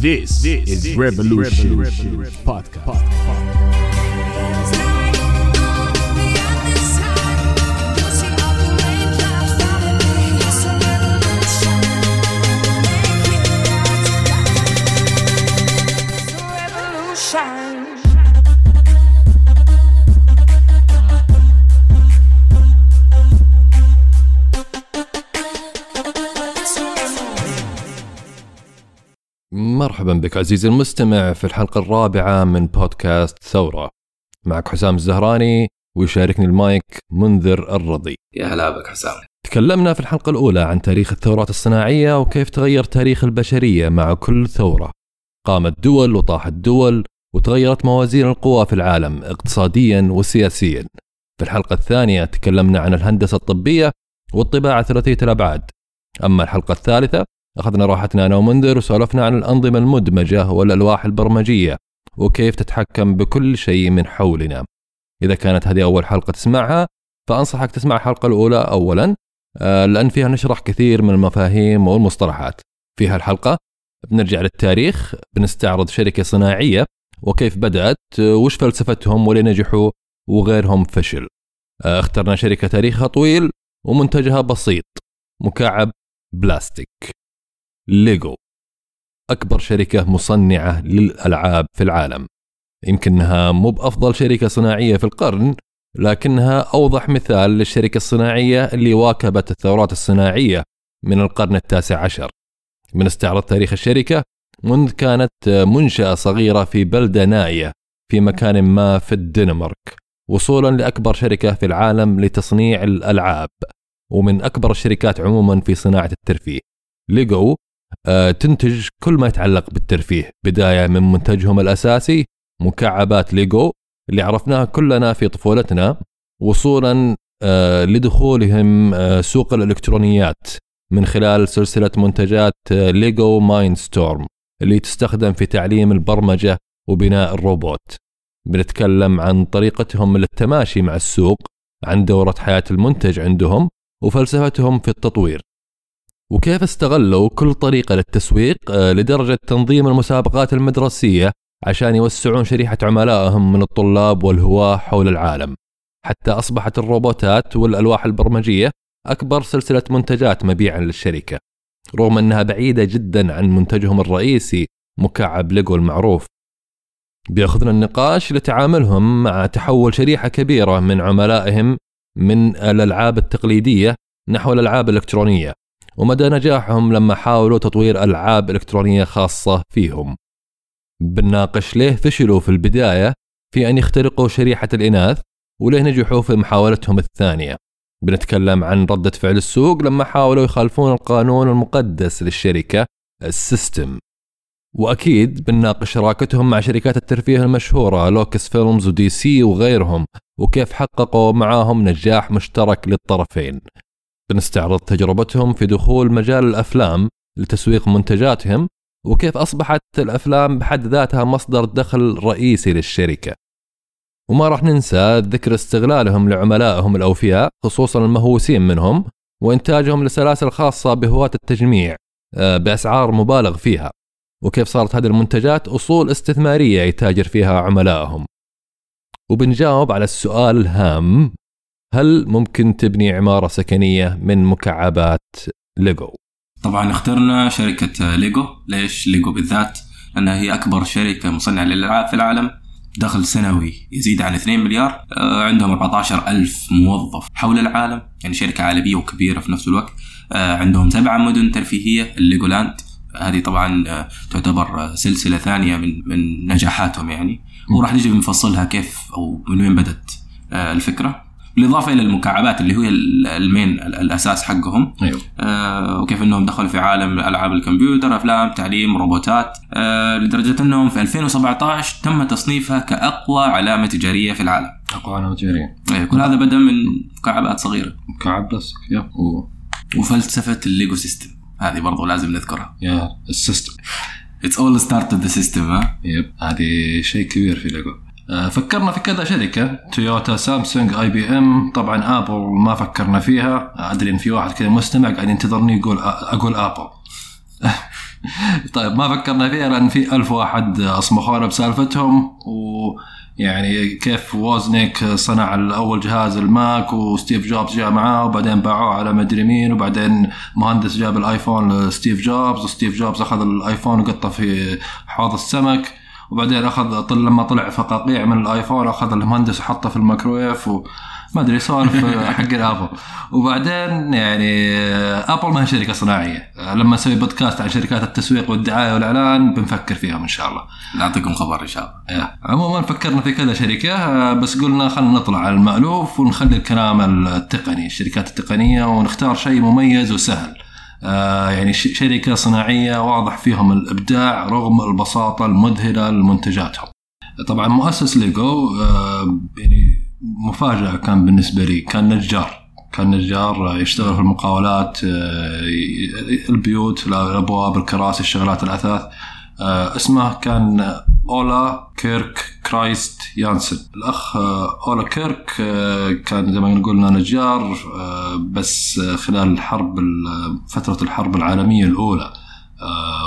This, this is Revolution, Revolution, Revolution Podcast. Podcast. مرحبا بك عزيزي المستمع في الحلقة الرابعة من بودكاست ثورة. معك حسام الزهراني ويشاركني المايك منذر الرضي. يا هلا بك حسام. تكلمنا في الحلقة الأولى عن تاريخ الثورات الصناعية وكيف تغير تاريخ البشرية مع كل ثورة. قامت دول وطاحت دول وتغيرت موازين القوى في العالم اقتصاديا وسياسيا. في الحلقة الثانية تكلمنا عن الهندسة الطبية والطباعة ثلاثية الأبعاد. أما الحلقة الثالثة أخذنا راحتنا أنا ومنذر وسولفنا عن الأنظمة المدمجة والألواح البرمجية وكيف تتحكم بكل شيء من حولنا. إذا كانت هذه أول حلقة تسمعها فأنصحك تسمع الحلقة الأولى أولا آه، لأن فيها نشرح كثير من المفاهيم والمصطلحات. في هالحلقة بنرجع للتاريخ بنستعرض شركة صناعية وكيف بدأت وش فلسفتهم ولين نجحوا وغيرهم فشل. آه، اخترنا شركة تاريخها طويل ومنتجها بسيط مكعب بلاستيك. ليجو أكبر شركة مصنعة للألعاب في العالم. يمكنها مو بأفضل شركة صناعية في القرن لكنها أوضح مثال للشركة الصناعية اللي واكبت الثورات الصناعية من القرن التاسع عشر. من استعراض تاريخ الشركة منذ كانت منشأة صغيرة في بلدة نائية في مكان ما في الدنمارك وصولا لأكبر شركة في العالم لتصنيع الألعاب ومن أكبر الشركات عموما في صناعة الترفيه. ليجو تنتج كل ما يتعلق بالترفيه بداية من منتجهم الأساسي مكعبات ليجو اللي عرفناها كلنا في طفولتنا وصولا آه، لدخولهم آه، سوق الإلكترونيات من خلال سلسلة منتجات ليجو مايند ستورم اللي تستخدم في تعليم البرمجة وبناء الروبوت. بنتكلم عن طريقتهم للتماشي مع السوق عن دورة حياة المنتج عندهم وفلسفتهم في التطوير. وكيف استغلوا كل طريقة للتسويق آه، لدرجة تنظيم المسابقات المدرسية عشان يوسعون شريحة عملائهم من الطلاب والهواة حول العالم. حتى أصبحت الروبوتات والألواح البرمجية أكبر سلسلة منتجات مبيعا للشركة رغم أنها بعيدة جدا عن منتجهم الرئيسي مكعب ليجو المعروف. بيأخذنا النقاش لتعاملهم مع تحول شريحة كبيرة من عملائهم من الألعاب التقليدية نحو الألعاب الإلكترونية. ومدى نجاحهم لما حاولوا تطوير ألعاب إلكترونية خاصة فيهم. بنناقش ليه فشلوا في البداية في أن يخترقوا شريحة الإناث وليه نجحوا في محاولتهم الثانية. بنتكلم عن ردة فعل السوق لما حاولوا يخالفون القانون المقدس للشركة ال system. وأكيد بنناقش شراكتهم مع شركات الترفيه المشهورة لوكس فيلمز ودي سي وغيرهم وكيف حققوا معاهم نجاح مشترك للطرفين. بنستعرض تجربتهم في دخول مجال الأفلام لتسويق منتجاتهم وكيف أصبحت الأفلام بحد ذاتها مصدر دخل رئيسي للشركة. وما راح ننسى ذكر استغلالهم لعملائهم الأوفياء خصوصا المهووسين منهم وإنتاجهم لسلاسل خاصة بهواة التجميع آه، بأسعار مبالغ فيها وكيف صارت هذه المنتجات أصول استثمارية يتاجر فيها عملائهم. وبنجاوب على السؤال الهام هل ممكن تبني عمارة سكنية من مكعبات ليجو؟ طبعا اخترنا شركة ليجو. ليش ليجو بالذات؟ لأنها هي أكبر شركة مصنعة للألعاب في العالم. دخل سنوي يزيد عن 2 مليار. آه، عندهم 14 ألف موظف حول العالم يعني شركة عالمية وكبيرة في نفس الوقت. آه، عندهم سبعة مدن ترفيهية الليجولاند. هذه طبعا آه، تعتبر سلسلة ثانية من من نجاحاتهم يعني. وراح نجي بنفصلها كيف أو من وين بدت الفكرة. بالإضافة إلى المكعبات اللي هي ال main الأساس حقهم. أيوه. آه وكيف إنهم دخلوا في عالم ألعاب الكمبيوتر أفلام تعليم روبوتات. آه لدرجة إنهم في 2017 تم تصنيفها كأقوى علامة تجارية في العالم. أقوى علامة تجارية. أيوه كل هذا بدا من مكعبات صغيرة. مكعب بس. yep وفلسفة الليجو system. هذه برضو لازم نذكرها. yeah ال system. It's all start the system ها؟ yep هذه شيء كبير في ليجو فكرنا في كذا شركة تويوتا سامسونج IBM طبعا ابل ما فكرنا فيها. أدري إن في واحد كذا مستمع قاعد ينتظرني يقول أقول ابل طيب ما فكرنا فيها لأن في ألف واحد اصمخونا بسالفتهم ويعني كيف ووزنيك صنع الأول جهاز الماك وستيف جوبز جاء معاه وبعدين باعوه على مدري مين وبعدين مهندس جاب الآيفون لستيف جوبز وستيف جوبز أخذ الآيفون وقطه في حوض السمك. وبعدين أخذ طل لما طلع فقاقيع من الآيفون أخذ المهندس وحطه في الميكرويف و ما أدري سوالف حق الابل وبعدين يعني ابل ما هي شركة صناعية. لما نسوي بودكاست عن شركات التسويق والدعاية والإعلان بنفكر فيهم إن شاء الله. نعطيكم خبر إن شاء الله. إيه. عموما فكرنا في كذا شركة بس قلنا خلينا نطلع على المألوف ونخلي الكلام التقني الشركات التقنية ونختار شيء مميز وسهل. آه يعني ش- شركة صناعية واضح فيهم الإبداع رغم البساطة المذهلة لمنتجاتهم. طبعا مؤسس ليجو آه يعني مفاجأة كان بالنسبة لي كان نجار. كان نجار يشتغل في المقاولات آه، البيوت الأبواب الكراسي الشغلات الأثاث. آه، اسمه كان أولا كيرك كرايست يانسن. الأخ آه، أولا كيرك آه، كان زي ما قلنا نجار آه، بس خلال الحرب ال- فترة الحرب العالمية الأولى. آه،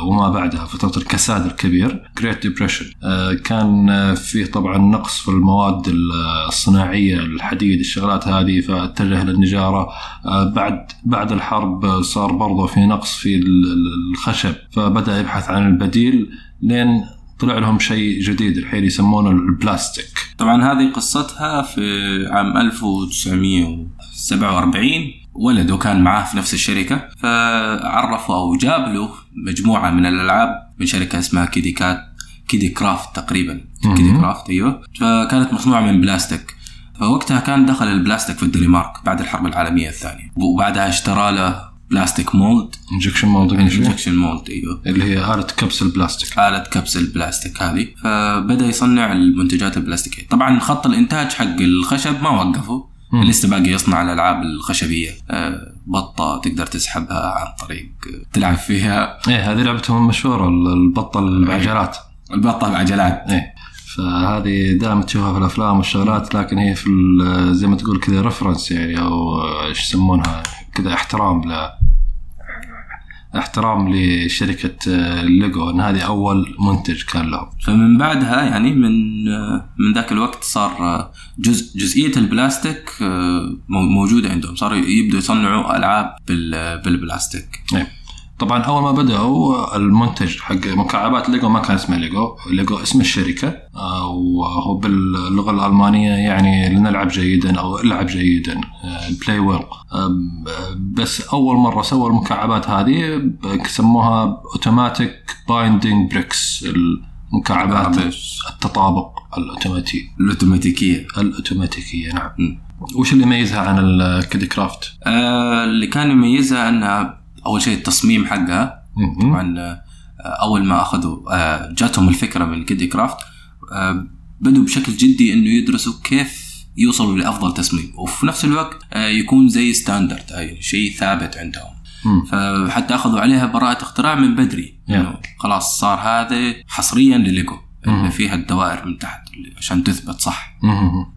وما بعدها فترة الكساد الكبير Great Depression. آه، كان آه، فيه طبعا نقص في المواد ال- الصناعية الحديد الشغلات هذه فاتجه للنجارة آه، بعد بعد الحرب آه، صار برضه في نقص في ال- ال- الخشب فبدأ يبحث عن البديل لين طلع لهم شيء جديد الحين يسمونه البلاستيك. طبعا هذه قصتها في عام 1947 ولده كان معاه في نفس الشركة فعرفوا أو جاب له مجموعة من الألعاب من شركة اسمها كيدي كات كيدي كرافت تقريبا. كيدي كرافت أيوه. فكانت مصنوعة من بلاستيك. فوقتها كان دخل البلاستيك في الدنمارك بعد الحرب العالمية الثانية. وبعدها اشترى له plastic mold. injection molding injection mold أيوه. اللي هي آلة كبس البلاستيك. آلة كبس البلاستيك هذه. فبدأ يصنع المنتجات البلاستيكية. طبعا خط الإنتاج حق الخشب ما وقفه. مم. لسه باقي يصنع الألعاب الخشبية. آه، بطة تقدر تسحبها عن طريق آه، تلعب فيها. إيه هذه لعبتهم المشهورة البطة بعجلات البطة بعجلات إيه فهذه دائما تشوفها في الأفلام والشغلات لكن هي في زي ما تقول كذا reference يعني أو إيش يسمونها كذا احترام ل احترام لشركة آه، ليجو إن هذه أول منتج كان لهم. فمن بعدها يعني من آه، من ذاك الوقت صار آه، جزء جزئية البلاستيك مو- موجودة عندهم. صاروا يبدوا يصنعوا ألعاب بال- بالبلاستيك. إيه. طبعا أول ما بدأوا المنتج حق مكعبات ليجو ما كان اسمه ليجو. ليجو اسم الشركة. آه، وهو باللغة الألمانية يعني لنلعب جيدا أو ألعب جيدا. play well بس أول مرة سووا المكعبات هذه سموها Automatic Binding Bricks المكعبات التطابق الأوتوماتي. الأوتوماتيكية. الأوتوماتيكية نعم. وش اللي يميزها عن الكيدي كرافت؟ آه، اللي كان يميزها أنها أول شيء التصميم حقها. طبعا آه، أول ما أخذوا آه، جاتهم الفكرة من كيدي كرافت آه، بدوا بشكل جدي إنه يدرسوا كيف يوصلوا لأفضل تصميم وفي نفس الوقت يكون زي standard يعني شيء ثابت عندهم. فحتى أخذوا عليها براءة اختراع من بدري Yeah. إنه خلاص صار هذا حصريا لليجو. اللي فيها الدوائر من تحت اللي عشان تثبت صح.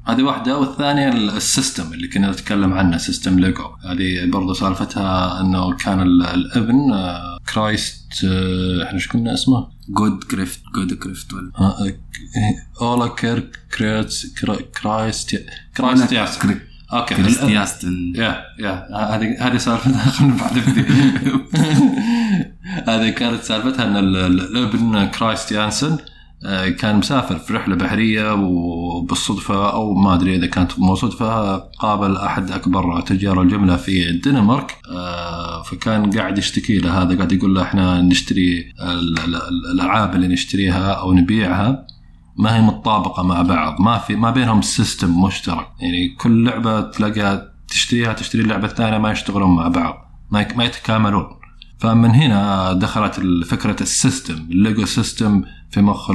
هذه واحدة والثانية ال system اللي كنا نتكلم عنه system ليجو. هذه برضو سالفتها إنه كان ال- الابن آه، كرايست آه، إحنا إيش قلنا اسمه؟ جود كريفت جود كريفت ولا؟ آه، أولا كرا- كرايست كرايست ياسر. أوكي. كريستياستن يا يا. هذه هذه سالفتها خلينا بعد. هذه كانت سالفتها إن ال- ال- الابن كرايست يانسن. كان مسافر في رحلة بحرية وبالصدفة أو ما أدري إذا كانت مو صدفة قابل أحد أكبر تجار الجملة في الدنمارك. آه، فكان قاعد يشتكي له هذا قاعد يقول له إحنا نشتري ال- ال- ال- الألعاب اللي نشتريها أو نبيعها ما هي متطابقة مع بعض ما في ما بينهم system مشترك. يعني كل لعبة تلاقيها تشتريها تشتري اللعبة الثانية ما يشتغلون مع بعض ما يتكاملون. فمن هنا دخلت فكره ال system الليجو system في مخ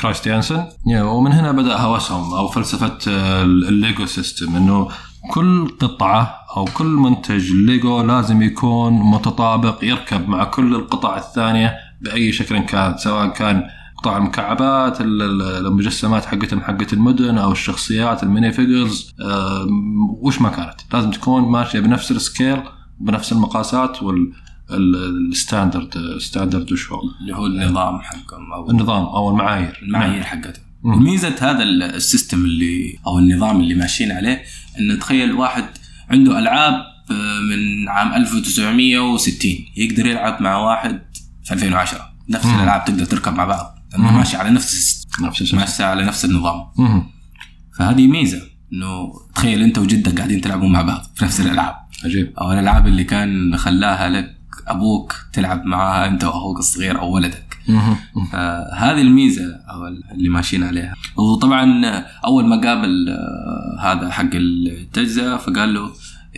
كرايست يانسن yeah، ومن هنا بدأ هوسهم أو فلسفة الليجو system إنه كل قطعة أو كل منتج ليجو لازم يكون متطابق يركب مع كل القطع الثانية بأي شكل كان سواء كان قطع المكعبات ال- ال- المجسمات حقتهم حقت المدن أو الشخصيات ال mini figures وش ما كانت. لازم تكون ماشية بنفس ال scale بنفس المقاسات ال- ال standard standard وش هو؟ اللي هو النظام حقهم أو النظام أو المعايير. المعايير حقتهم. مم. ميزه هذا ال- ال system اللي أو النظام اللي ماشيين عليه إن تخيل واحد عنده ألعاب آه، من عام 1960 يقدر يلعب مع واحد في 2010 نفس مم. الألعاب تقدر تركب مع بعض. لأنه. ماشي على نفس نفس ماشي على نفس النظام. مم. فهذه ميزة. إنه تخيل أنت وجدك قاعدين تلعبون مع بعض في نفس الألعاب. عجيب. أو الألعاب اللي كان خلاها لك أبوك تلعب معاها أنت وأخوك الصغير أو ولدك. آه، هذه الميزة أو اللي ماشيين عليها وطبعا أول ما قابل آه، هذا حق التجزئة فقال له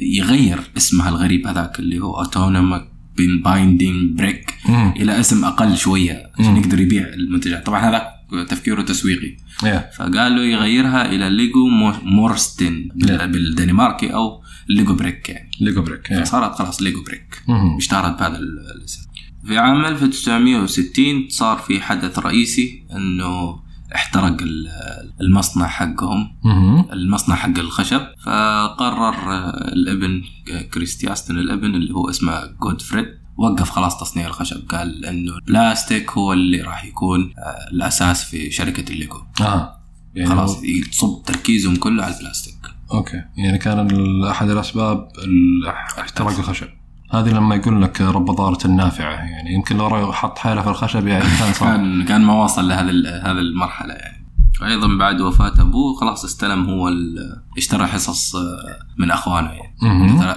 يغير اسمها الغريب هذاك اللي هو automatic bin- binding brick. إلى اسم أقل شوية عشان. يقدر يبيع المنتجات طبعا هذاك تفكيره تسويقي. فقال له يغيرها إلى ليجو mu- mursten نعم. بالدنماركي أو ليجو brick يعني. ليجو brick إيه. فصارت خلاص ليجو brick. اشتهرت بهذا ال- الاسم في عام 1960 صار في حدث رئيسي إنه احترق ال- المصنع حقهم. المصنع حق الخشب. فقرر الابن كريستيانسن الابن اللي هو اسمه جودفريد وقف خلاص تصنيع الخشب. قال إنه البلاستيك هو اللي راح يكون آه، الأساس في شركة الليجو. آه. يعني خلاص يصب تركيزهم كله على البلاستيك. okay. يعني كان أحد الأسباب ال- احتراق الخشب. هذه لما يقول لك رب ضارة نافعة يعني يمكن لو حط حيله في الخشب يعني كان صار كان كان ما وصل لهذه ال- هذه المرحلة يعني. أيضا بعد وفاة أبوه خلاص استلم هو اشترى حصص آه، من أخوانه يعني.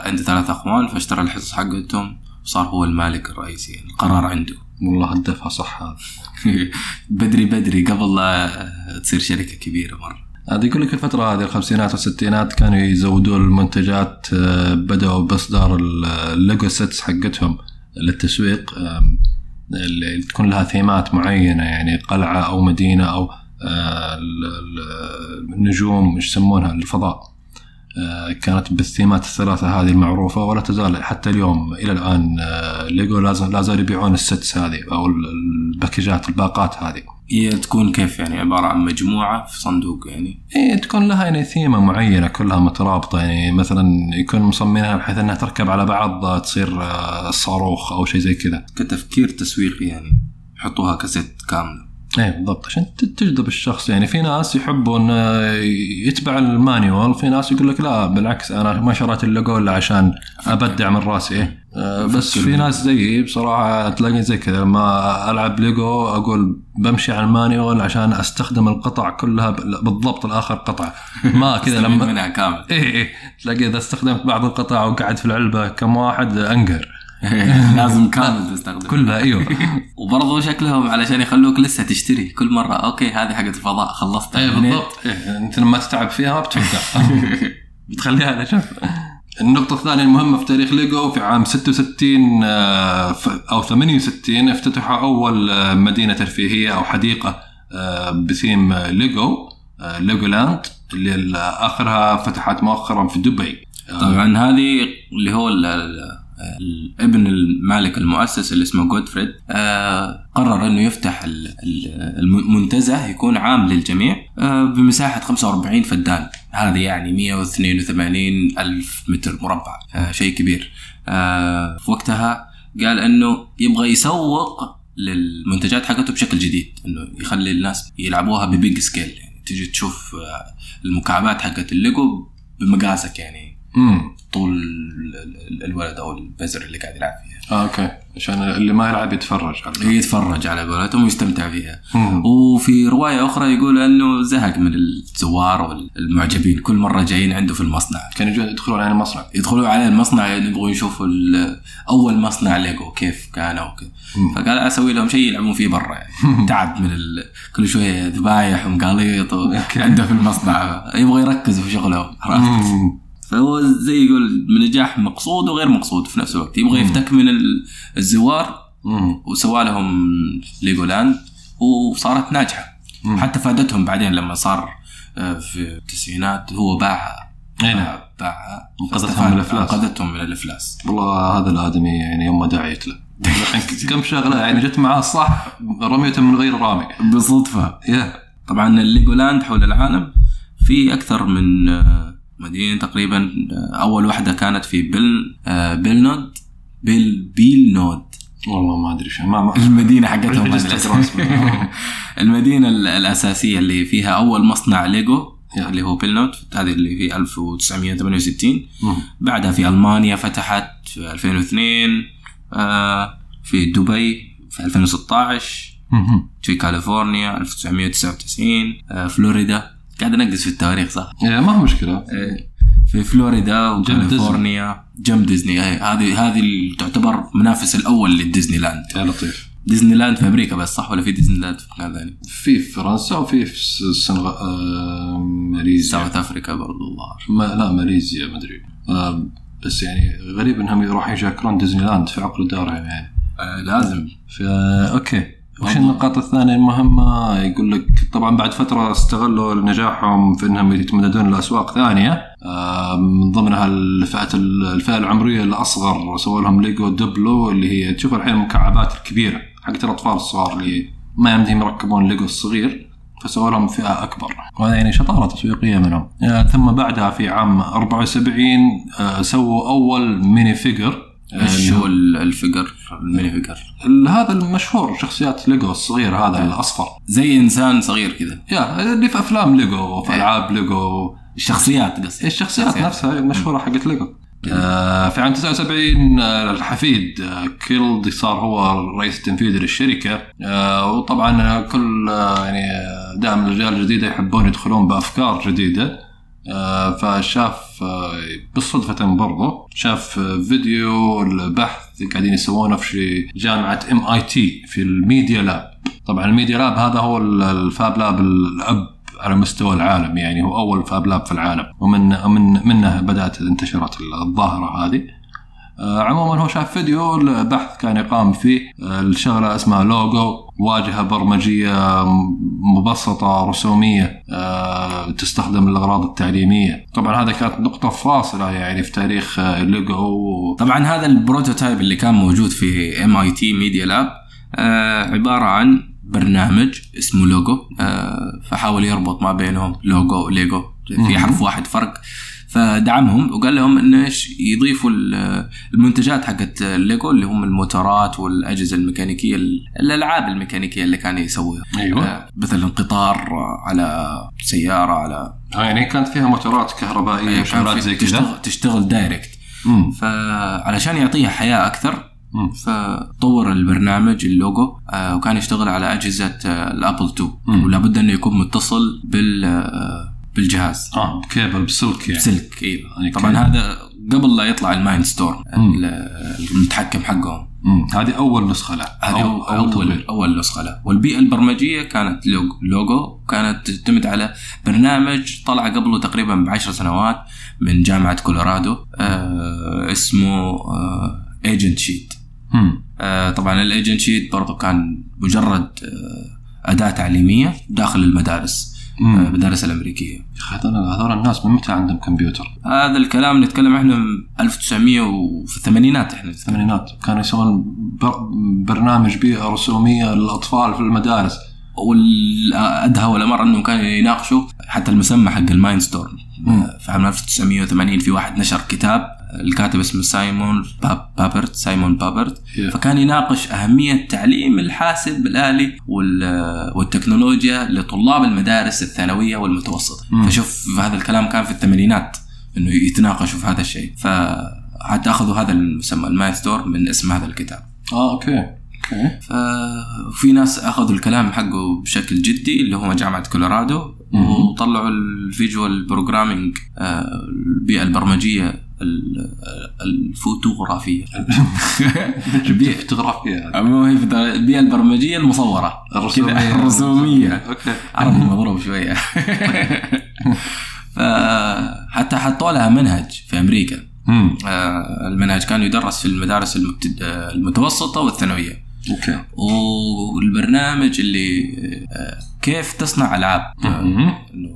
عنده ثلاث أخوان فاشترى الحصص حقتهم وصار هو المالك الرئيسي يعني القرار عنده. والله هدفها صح هذا. بدري بدري قبل لا تصير شركة كبيرة مرة. هذا يقول لك الفترة هذه الخمسينات والستينات كانوا يزودون المنتجات آه، بدأوا بإصدار ال- الليجو sets حقتهم للتسويق اللي تكون لها ثيمات معينة يعني قلعة أو مدينة أو آه، ال- ال- النجوم يسمونها الفضاء. كانت بالثيمات الثلاثة هذه المعروفة ولا تزال حتى اليوم إلى الآن آه، ليجو لازم لا زالوا يبيعون ال sets هذه أو ال- الباكجات الباقات هذه. هي تكون كيف يعني؟ عبارة عن مجموعة في صندوق يعني؟ إيه تكون لها يعني ثيمة معينة كلها مترابطة يعني. مثلا يكون مصممينها بحيث إنها تركب على بعض تصير آه، صاروخ أو شيء زي كذا. كتفكير تسويقي يعني؟ يحطوها ك set كاملة. إيه بالضبط عشان تجذب الشخص. يعني في ناس يحبون آه، يتبع ال manual في ناس يقول لك لا بالعكس أنا ما شريت الليجو الا عشان أبدع من راسي إيه. آه، بس في. ناس زيي بصراحة تلاقي زي كذا لما ألعب ليجو أقول بمشي على ال manual عشان أستخدم القطع كلها بالضبط لاخر قطعه ما كذا لما منها كامل. إيه إيه. تلاقي إذا استخدمت بعض القطع وقعد في العلبة كم واحد أنقهر. لازم كامل تستخدم كلها أيوه. وبرضه شكلهم علشان يخلوك لسه تشتري كل مرة. okay هذه حقت الفضاء خلصتها إيه منين؟ بالضبط. إيه أنت لما تتعب فيها ما بتوقع بتخليها على جنب النقطة الثانية المهمة في تاريخ ليجو في عام 66 آه، أو 68 افتتحوا أول آه، مدينة ترفيهية أو حديقة آه، بثيم ليجو آه، ليجولاند اللي ال- آخرها فتحت مؤخرا في دبي. طبعا هذه اللي هو ال- الابن المالك المؤسس اللي اسمه جودفريد آه قرر إنه يفتح ال- ال- المنتزه يكون عام للجميع آه بمساحة 45 فدان. هذه يعني 182 ألف متر مربع آه شيء كبير. آه في وقتها قال إنه يبغى يسوق للمنتجات حقته بشكل جديد إنه يخلي الناس يلعبوها ب big scale. يعني تجي تشوف آه، المكعبات حقت الليجو بمقاسك يعني طول ال- ال- الولد أو البزر اللي قاعد يلعب فيها. آه okay. عشان اللي ما يلعب يتفرج على يتفرج على قولتهم ويستمتع فيها. مم. وفي رواية أخرى يقول أنه زهق من الزوار والمعجبين. كل مرة جايين عنده في المصنع. كانوا يجون يدخلون على المصنع. يدخلوا على المصنع يبغوا يشوفوا أول مصنع ليجو كيف كان أو كذا. فقال أسوي لهم شيء يلعبون فيه برا يعني. تعب من ال... كل شوية ذبايح ومفاطيح و- عنده في المصنع. يبغى يركز في شغلهم. عرفت؟ فهو زي يقول نجاح مقصود وغير مقصود في نفس الوقت. يبغى يفتك من ال- الزوار. وسوى لهم ليجولاند وصارت ناجحة. مم. حتى فادتهم بعدين لما صار آه، في التسعينات هو باعها نعم. باع- باعها انقذتهم من الإفلاس. انقذتهم من الإفلاس. والله هذا الآدمي يعني يوم ما دعيت له كم شغلة يعني جت معاه صح رميته من غير رامي. بالصدفه يا طبعا الليجولاند حول العالم في أكثر من مدينة تقريبا أول واحدة كانت في بل آه، بلنود بيل بيل نود والله ما أدري شو ما ما المدينة حقتهم. المدينة ال- الأساسية اللي فيها أول مصنع ليجو. اللي هو بيل نود هذه اللي في 1968 مم. بعدها في ألمانيا فتحت في 2002 آه، في دبي في 2016 مهم. في كاليفورنيا 1999 آه، فلوريدا قاعد انقز في التواريخ صح؟ يا ما هو مشكلة. في فلوريدا وكاليفورنيا. جنب ديزني. هذه هذه تعتبر منافس الأول للديزني لاند يا لطيف. ديزني لاند في أمريكا بس صح ولا في ديزني لاند في مكان ثاني؟ في فرنسا وفي في السنغال آه ماليزيا. South Africa برضو الظاهر. ما لا ماليزيا ما أدري. آه بس يعني غريب إنهم يروحون يشكرون ديزني لاند في عقر دارهم يعني. آه لازم. ف okay. وش النقاط الثانية المهمة يقول لك طبعا بعد فترة استغلوا نجاحهم في إنهم يتمددون لأسواق ثانية. آه، من ضمنها الفئة الفئة العمرية الأصغر سووا لهم ليجو دوبلو اللي هي تشوف الحين المكعبات الكبيرة حقت الأطفال الصغار اللي ما يمديهم يركبون ليجو الصغير فسووا لهم فئة أكبر. وهذا يعني شطارة تسويقية منهم. آه، ثم بعدها في عام 74 آه، سووا أول mini figure آه، إيش هو ال- ال figure ال mini figure هذا المشهور شخصيات ليجو الصغير هذا الأصفر. زي إنسان صغير كذا. يا اللي في أفلام ليجو وفي ألعاب ليجو الشخصيات قصدي. الشخصيات. نفسها المشهوره حقت ليجو. آه في عام 79 آه الحفيد آه كيلد صار هو الرئيس التنفيذي للشركة. آه وطبعا آه، كل آه يعني آه، دائما الأجيال الجديدة يحبون يدخلون بأفكار جديدة. آه فشاف آه بالصدفة برضو شاف آه فيديو البحث قاعدين يسوونه في جامعة MIT في ال Media Lab. طبعا ال Media Lab هذا هو ال- ال fab lab الأب على مستوى العالم يعني هو أول fab lab في العالم. ومن من منه بدأت انتشرت الظاهرة هذه. آه، عموما هو شاف فيديو البحث كان يقام فيه آه، الشغله اسمها لوجو واجهة برمجية مبسطة رسومية آه، تستخدم للاغراض التعليمية. طبعا هذا كانت نقطة فاصلة يعني في تاريخ آه، لوجو. طبعا هذا ال prototype اللي كان موجود في MIT Media Lab عبارة عن برنامج اسمه لوجو آه، فحاول يربط ما بينهم لوجو وليجو في حرف واحد فرق. فدعمهم وقال لهم انه إيش يضيفوا ال- المنتجات حقت الليجو اللي هم الموتورات والأجهزة الميكانيكية الألعاب الميكانيكية اللي كان يسويها أيوة. آه، مثلا قطار على سيارة على آه، يعني كانت فيها موتورات كهربائية وشغلات في- زي كذا تشتغل, direct مم. فعلشان يعطيها حياة أكثر مم. فطور البرنامج اللوجو آه، وكان يشتغل على أجهزة آه، ال Apple 2 مم. ولا بد أنه يكون متصل بال آه، بالجهاز. آه. بكيبل بسلك يعني. بسلك أيوه يعني طبعا كان- هذا قبل لا يطلع ال Mindstorm. المتحكم حقهم. هذه أول نسخة له. هذه أو أول. اول, أول نسخة له. والبيئة البرمجية كانت لوجو, كانت تعتمد على برنامج طلع قبله تقريبا بعشر سنوات من جامعة كولورادو آه اسمه AgentSheets مم. آه طبعا ال AgentSheets برضو كان مجرد آه أداة تعليمية داخل المدارس. المدارس الأمريكية يا أخي هذول هذول الناس من متى عندهم كمبيوتر؟ هذا الكلام نتكلم إحنا من 1900 وفي الثمانينات إحنا نتكلم. الثمانينات كانوا يسوون بر... برنامج بيئة رسومية للأطفال في المدارس والأدهى والأمر أنهم كانوا يناقشوا حتى المسمى حق ال Mindstorm. في عام 1980 في واحد نشر كتاب الكاتب اسمه سايمون باب بابرت سايمون بابرت Yeah. فكان يناقش أهمية تعليم الحاسب الآلي وال- والتكنولوجيا لطلاب المدارس الثانوية والمتوسطة مم. فشوف هذا الكلام كان في الثمانينات إنه يتناقشوا في هذا الشيء فحتى أخذوا هذا المسمى ال Mindstorm من اسم هذا الكتاب آه okay okay ففي ناس أخذوا الكلام حقه بشكل جدي اللي هم جامعة كولورادو. وطلعوا ال visual programming البيئة البرمجية ال- الفوتوغرافية. البيئه فوتوغرافيا مو هي البيئة البرمجية المصورة. الرسومية. الرسومية. okay. عربي مضروب شوية. فحتى حطوا لها منهج في أمريكا. آه، المنهج كان يدرس في المدارس المبتد... المتوسطة والثانوية. okay. والبرنامج اللي آه، كيف تصنع ألعاب.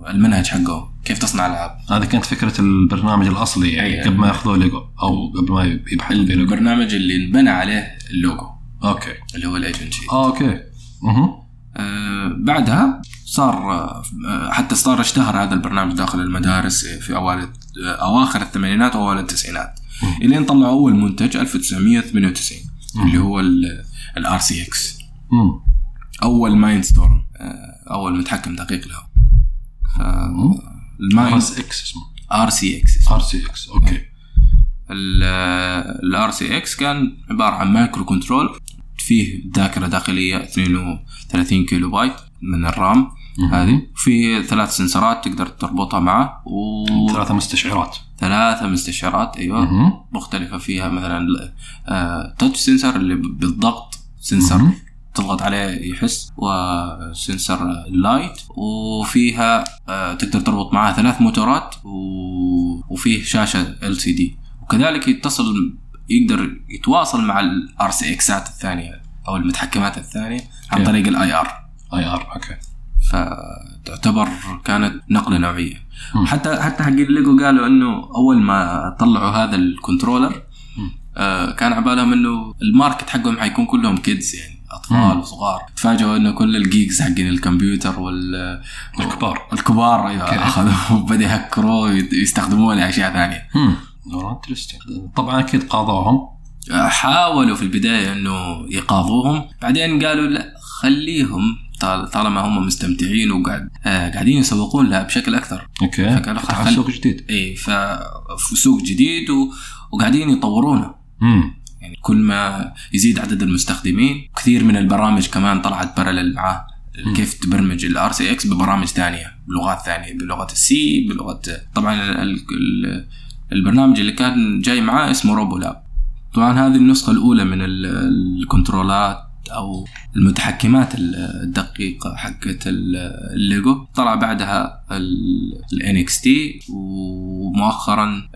المنهج حقه كيف تصنع العاب هذه كانت فكرة البرنامج الأصلي يعني أي. قبل ما ياخذوه ليجو أو قبل ما يبحث في ليجو. البرنامج اللي انبنى عليه اللوجو. okay. اللي هو ال AgentSheets آه okay. أها آه بعدها صار آه، حتى صار اشتهر هذا البرنامج داخل المدارس في أوائل آه، أواخر الثمانينات وأوائل التسعينات. إلين طلعوا أول منتج 1998 اللي هو ال RCX. مم. أول Mindstorm أول متحكم دقيق له. ال Mind RSX اسمه. ار سي إكس ار سي إكس أوكي. الار سي إكس كان عبارة عن microcontroller فيه ذاكرة داخلية 32 كيلو بايت من ال RAM. هذه. في ثلاث sensor ات تقدر تربطها معه. ثلاثة مستشعرات. وثلاثة مستشعرات أيوه. مختلفة فيها مثلا آه touch sensor اللي بالضغط sensor. تضغط عليه يحس و sensor ال light وفيها آه تقدر تربط معها ثلاث موتورات. وفيه شاشة LCD وكذلك يتصل يقدر يتواصل مع ال RCX ات الثانية أو المتحكمات الثانية عن؟ طريق ال IR IR okay فتعتبر كانت نقلة نوعية مم. حتى حتى حقين ليجو قالوا إنه أول ما طلعوا هذا ال controller آه كان عبالهم إنه ال market حقهم حيكون كلهم kids يعني أطفال. وصغار تفاجئوا إنه كل ال geeks حقين الكمبيوتر وال الكبار. الكبار أيوه okay. اخذوا وبدا يهكروا ويستخدموه لاشياء ثانية. طبعا أكيد قاضوهم. آه، حاولوا في البداية إنه يقاضوهم. بعدين قالوا لا خليهم طال- طالما هم مستمتعين وقاعد آه قاعدين يسوقون لها بشكل أكثر. okay. فقالوا فتحوا خل- سوق جديد. اي ففي سوق جديد و... وقاعدين يطورونه. امم يعني كل ما يزيد عدد المستخدمين كثير من البرامج كمان طلعت parallel معاه كيف تبرمج ال RCX ببرامج ثانية بلغات ثانية بلغة ال C بلغة طبعا ال... ال... ال- البرنامج اللي كان جاي معاه اسمه RoboLab طبعا هذه النسخة الأولى من ال- ال control ات أو المتحكمات ال- الدقيقة حقت ال- الليجو. طلع بعدها ال NXT ومؤخرا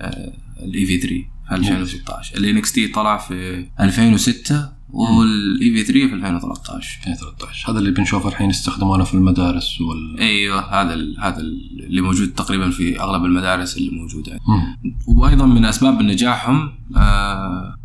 ال EV3 في 2016 ال NXT طلع في 2006 وال EV3 في 2013 2013 هذا اللي بنشوفه الحين يستخدمونه في المدارس وال أيوه هذا ال- هذا ال- اللي موجود تقريبا في أغلب المدارس اللي موجودة. مم. وأيضا من أسباب نجاحهم آه،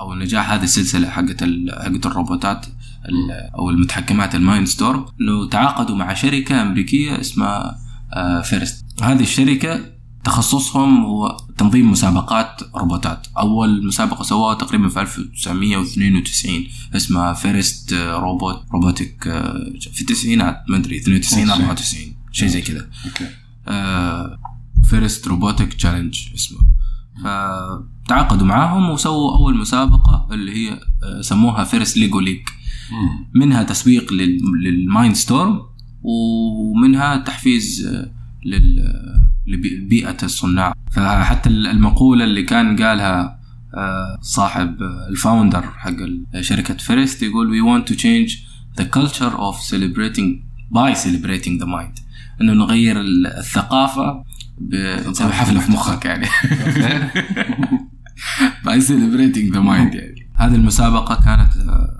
أو نجاح هذه السلسلة حقت ال- حقت الروبوتات ال- أو المتحكمات Mindstorm ال إنه تعاقدوا مع شركة أمريكية اسمها آه، FIRST هذه الشركة تخصصهم هو تنظيم مسابقات روبوتات. أول مسابقة سووها تقريبا في 1992 اسمها FIRST Robot Robotic في التسعينات ما أدري 92 94 شيء زي كذا. FIRST Robotic Challenge اسمه. فتعاقدوا معاهم وسووا أول مسابقة اللي هي آه، سموها FIRST LEGO League. منها تسويق لل- لل Mindstorm ومنها تحفيز آه، لل- لبيئة الصناع. فحتى المقولة اللي كان قالها آه، صاحب آه، ال founder حق شركة فيرست يقول we want to change the culture of celebrating by celebrating the mind. إنه نغير ال- الثقافة ب- نسوي حفله في مخك يعني. By celebrating the mind يعني. هذه المسابقة كانت آه،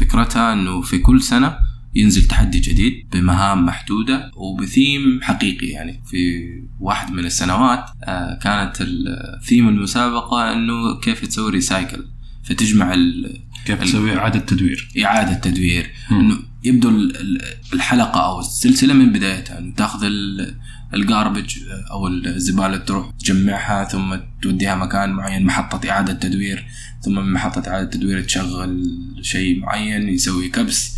فكرتها إنه في كل سنة ينزل تحدي جديد بمهام محدودة وبثيم حقيقي يعني. في واحد من السنوات آه، كانت ال- ثيم المسابقة إنه كيف تسوي ريسايكل فتجمع ال- كيف تسوي إعادة تدوير. إعادة تدوير. إنه يبدو ال- ال- الحلقة أو السلسلة من بدايتها إنه تاخذ ال- ال garbage أو الزبالة تروح تجمعها ثم توديها مكان معين محطة إعادة تدوير ثم من محطة إعادة تدوير تشغل شيء معين يسوي كبس. آه،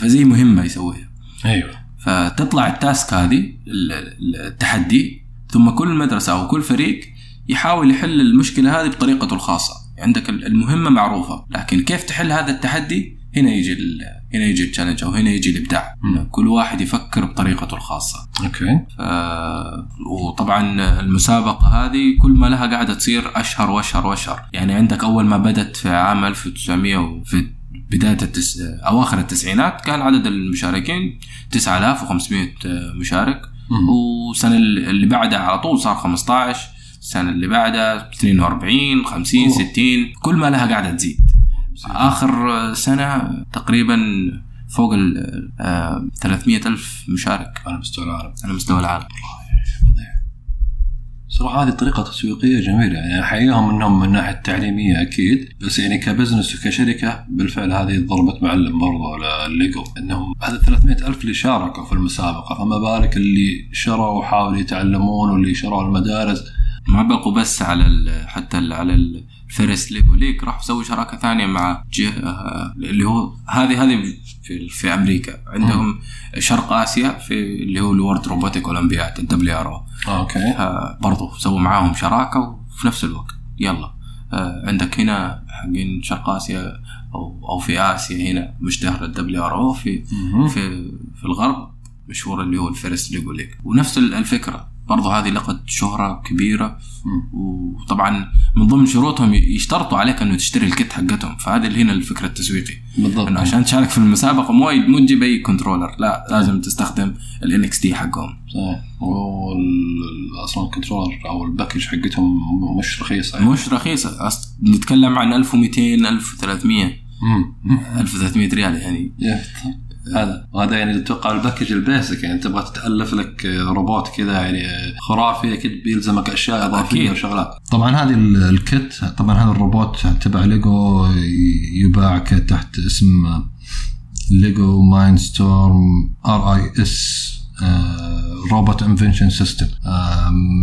فزي مهمة يسويها. أيوه. فتطلع ال task هذه ال- ال- التحدي ثم كل مدرسة أو كل فريق يحاول يحل المشكلة هذه بطريقته الخاصة. عندك ال- المهمة معروفة لكن كيف تحل هذا التحدي؟ هنا يجي هنا يجي ال challenge أو هنا يجي الإبداع. مم. كل واحد يفكر بطريقته الخاصة. okay. ف... وطبعا المسابقة هذه كل ما لها قاعدة تصير أشهر وأشهر وأشهر. يعني عندك أول ما بدت في عام 1900 وفي بداية التس... أواخر التسعينات كان عدد المشاركين 9500 مشارك. مم. والسنة اللي بعدها على طول صار 15 السنة اللي بعدها 42 50 أوه. 60 كل ما لها قاعدة تزيد. آخر سنة تقريبا فوق ال 300 ألف مشارك. على مستوى العالم. على مستوى العالم. صراحة هذه طريقة تسويقية جميلة. يعني أحييهم أنهم من ناحية تعليمية أكيد بس يعني ك business وكشركة بالفعل هذه ضربت معلم برضو لليجو أنهم هذا 300 ألف اللي شاركوا في المسابقة فما بالك اللي شروا وحاولوا يتعلمون واللي شروا المدارس. ما بقوا بس على ال حتى ال على ال FIRST LEGO League راحوا سووا شراكة ثانية مع جه آه، اللي هو هذه هذه في, في أمريكا. عندهم شرق آسيا في اللي هو ال World Robotic Olympiad ال WRO. Okay. برضو سووا معاهم شراكة وفي نفس الوقت. يلا. آه، عندك هنا حقين شرق آسيا أو أو في آسيا هنا مشتهر ال WRO في. في في الغرب مشهور اللي هو ال FIRST LEGO League ونفس ال- الفكرة. برضو هذه لقت شهرة كبيرة. وطبعا من ضمن شروطهم يشترطوا عليك إنه تشتري ال kit حقتهم. فهذا اللي هنا الفكرة التسويقي. بالضبط. إنه عشان تشارك في المسابقة مو مو تجيب أي controller لا لازم تستخدم ال NXT حقهم. صحيح. أصلا ال controller أو ال package حقتهم مش رخيصة مش رخيصة. نتكلم عن 1200 1300 مم. 1300 ريال يعني. هذا. وهذا يعني أتوقع ال package ال basic يعني تبغى تتألف لك روبوت كذا يعني خرافي أكيد بيلزمك أشياء إضافية. وشغلات. طبعا هذه ال- ال kit طبعا هذا الروبوت تبع ليجو يباع تحت اسم LEGO Mindstorm RIS Robot Invention System.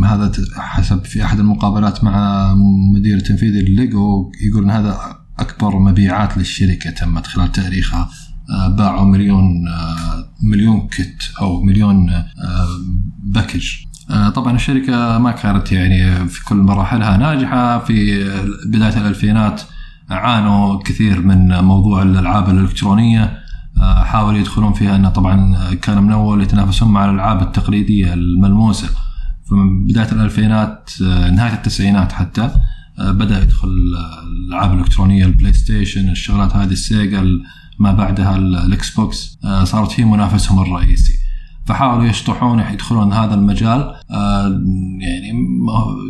هذا حسب في أحد المقابلات مع مدير تنفيذي الليجو يقول إن هذا أكبر مبيعات للشركة تمت خلال تاريخها. آه، باعوا مليون آه، مليون kit أو مليون آه، package. آه، طبعا الشركة ما كانت يعني في كل مراحلها ناجحة. في بداية الألفينات عانوا كثير من موضوع الألعاب الإلكترونية. آه، حاولوا يدخلون فيها إنه طبعا كان من اول يتنافسون مع الألعاب التقليدية الملموسة. فمن بداية الألفينات آه، نهاية التسعينات حتى آه، بدأ يدخل آه، الألعاب الإلكترونية ال PlayStation الشغلات هذه ال Sega ال- ما بعدها ال- ال Xbox آه، صارت هي منافسهم الرئيسي. فحاولوا يشطحون يدخلون هذا المجال. آه، يعني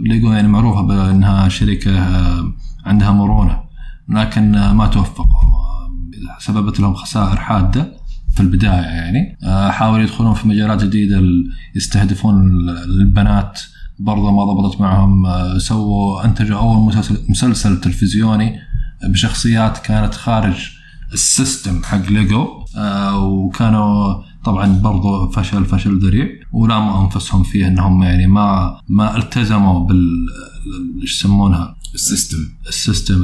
لقوا يعني معروفة بأنها شركة آه، عندها مرونة. لكن آه، ما توفقوا. آه، سببت لهم خسائر حادة في البداية يعني. آه، حاولوا يدخلون في مجالات جديدة يستهدفون ال- البنات برضه ما ضبطت معهم آه، سووا أنتجوا أول مسلسل, مسلسل تلفزيوني بشخصيات كانت خارج ال system حق ليجو آه، وكانوا طبعا برضو فشل فشل ذريع ولاموا أنفسهم فيه إنهم يعني ما ما التزموا بال يسمونها؟ ال system. ال system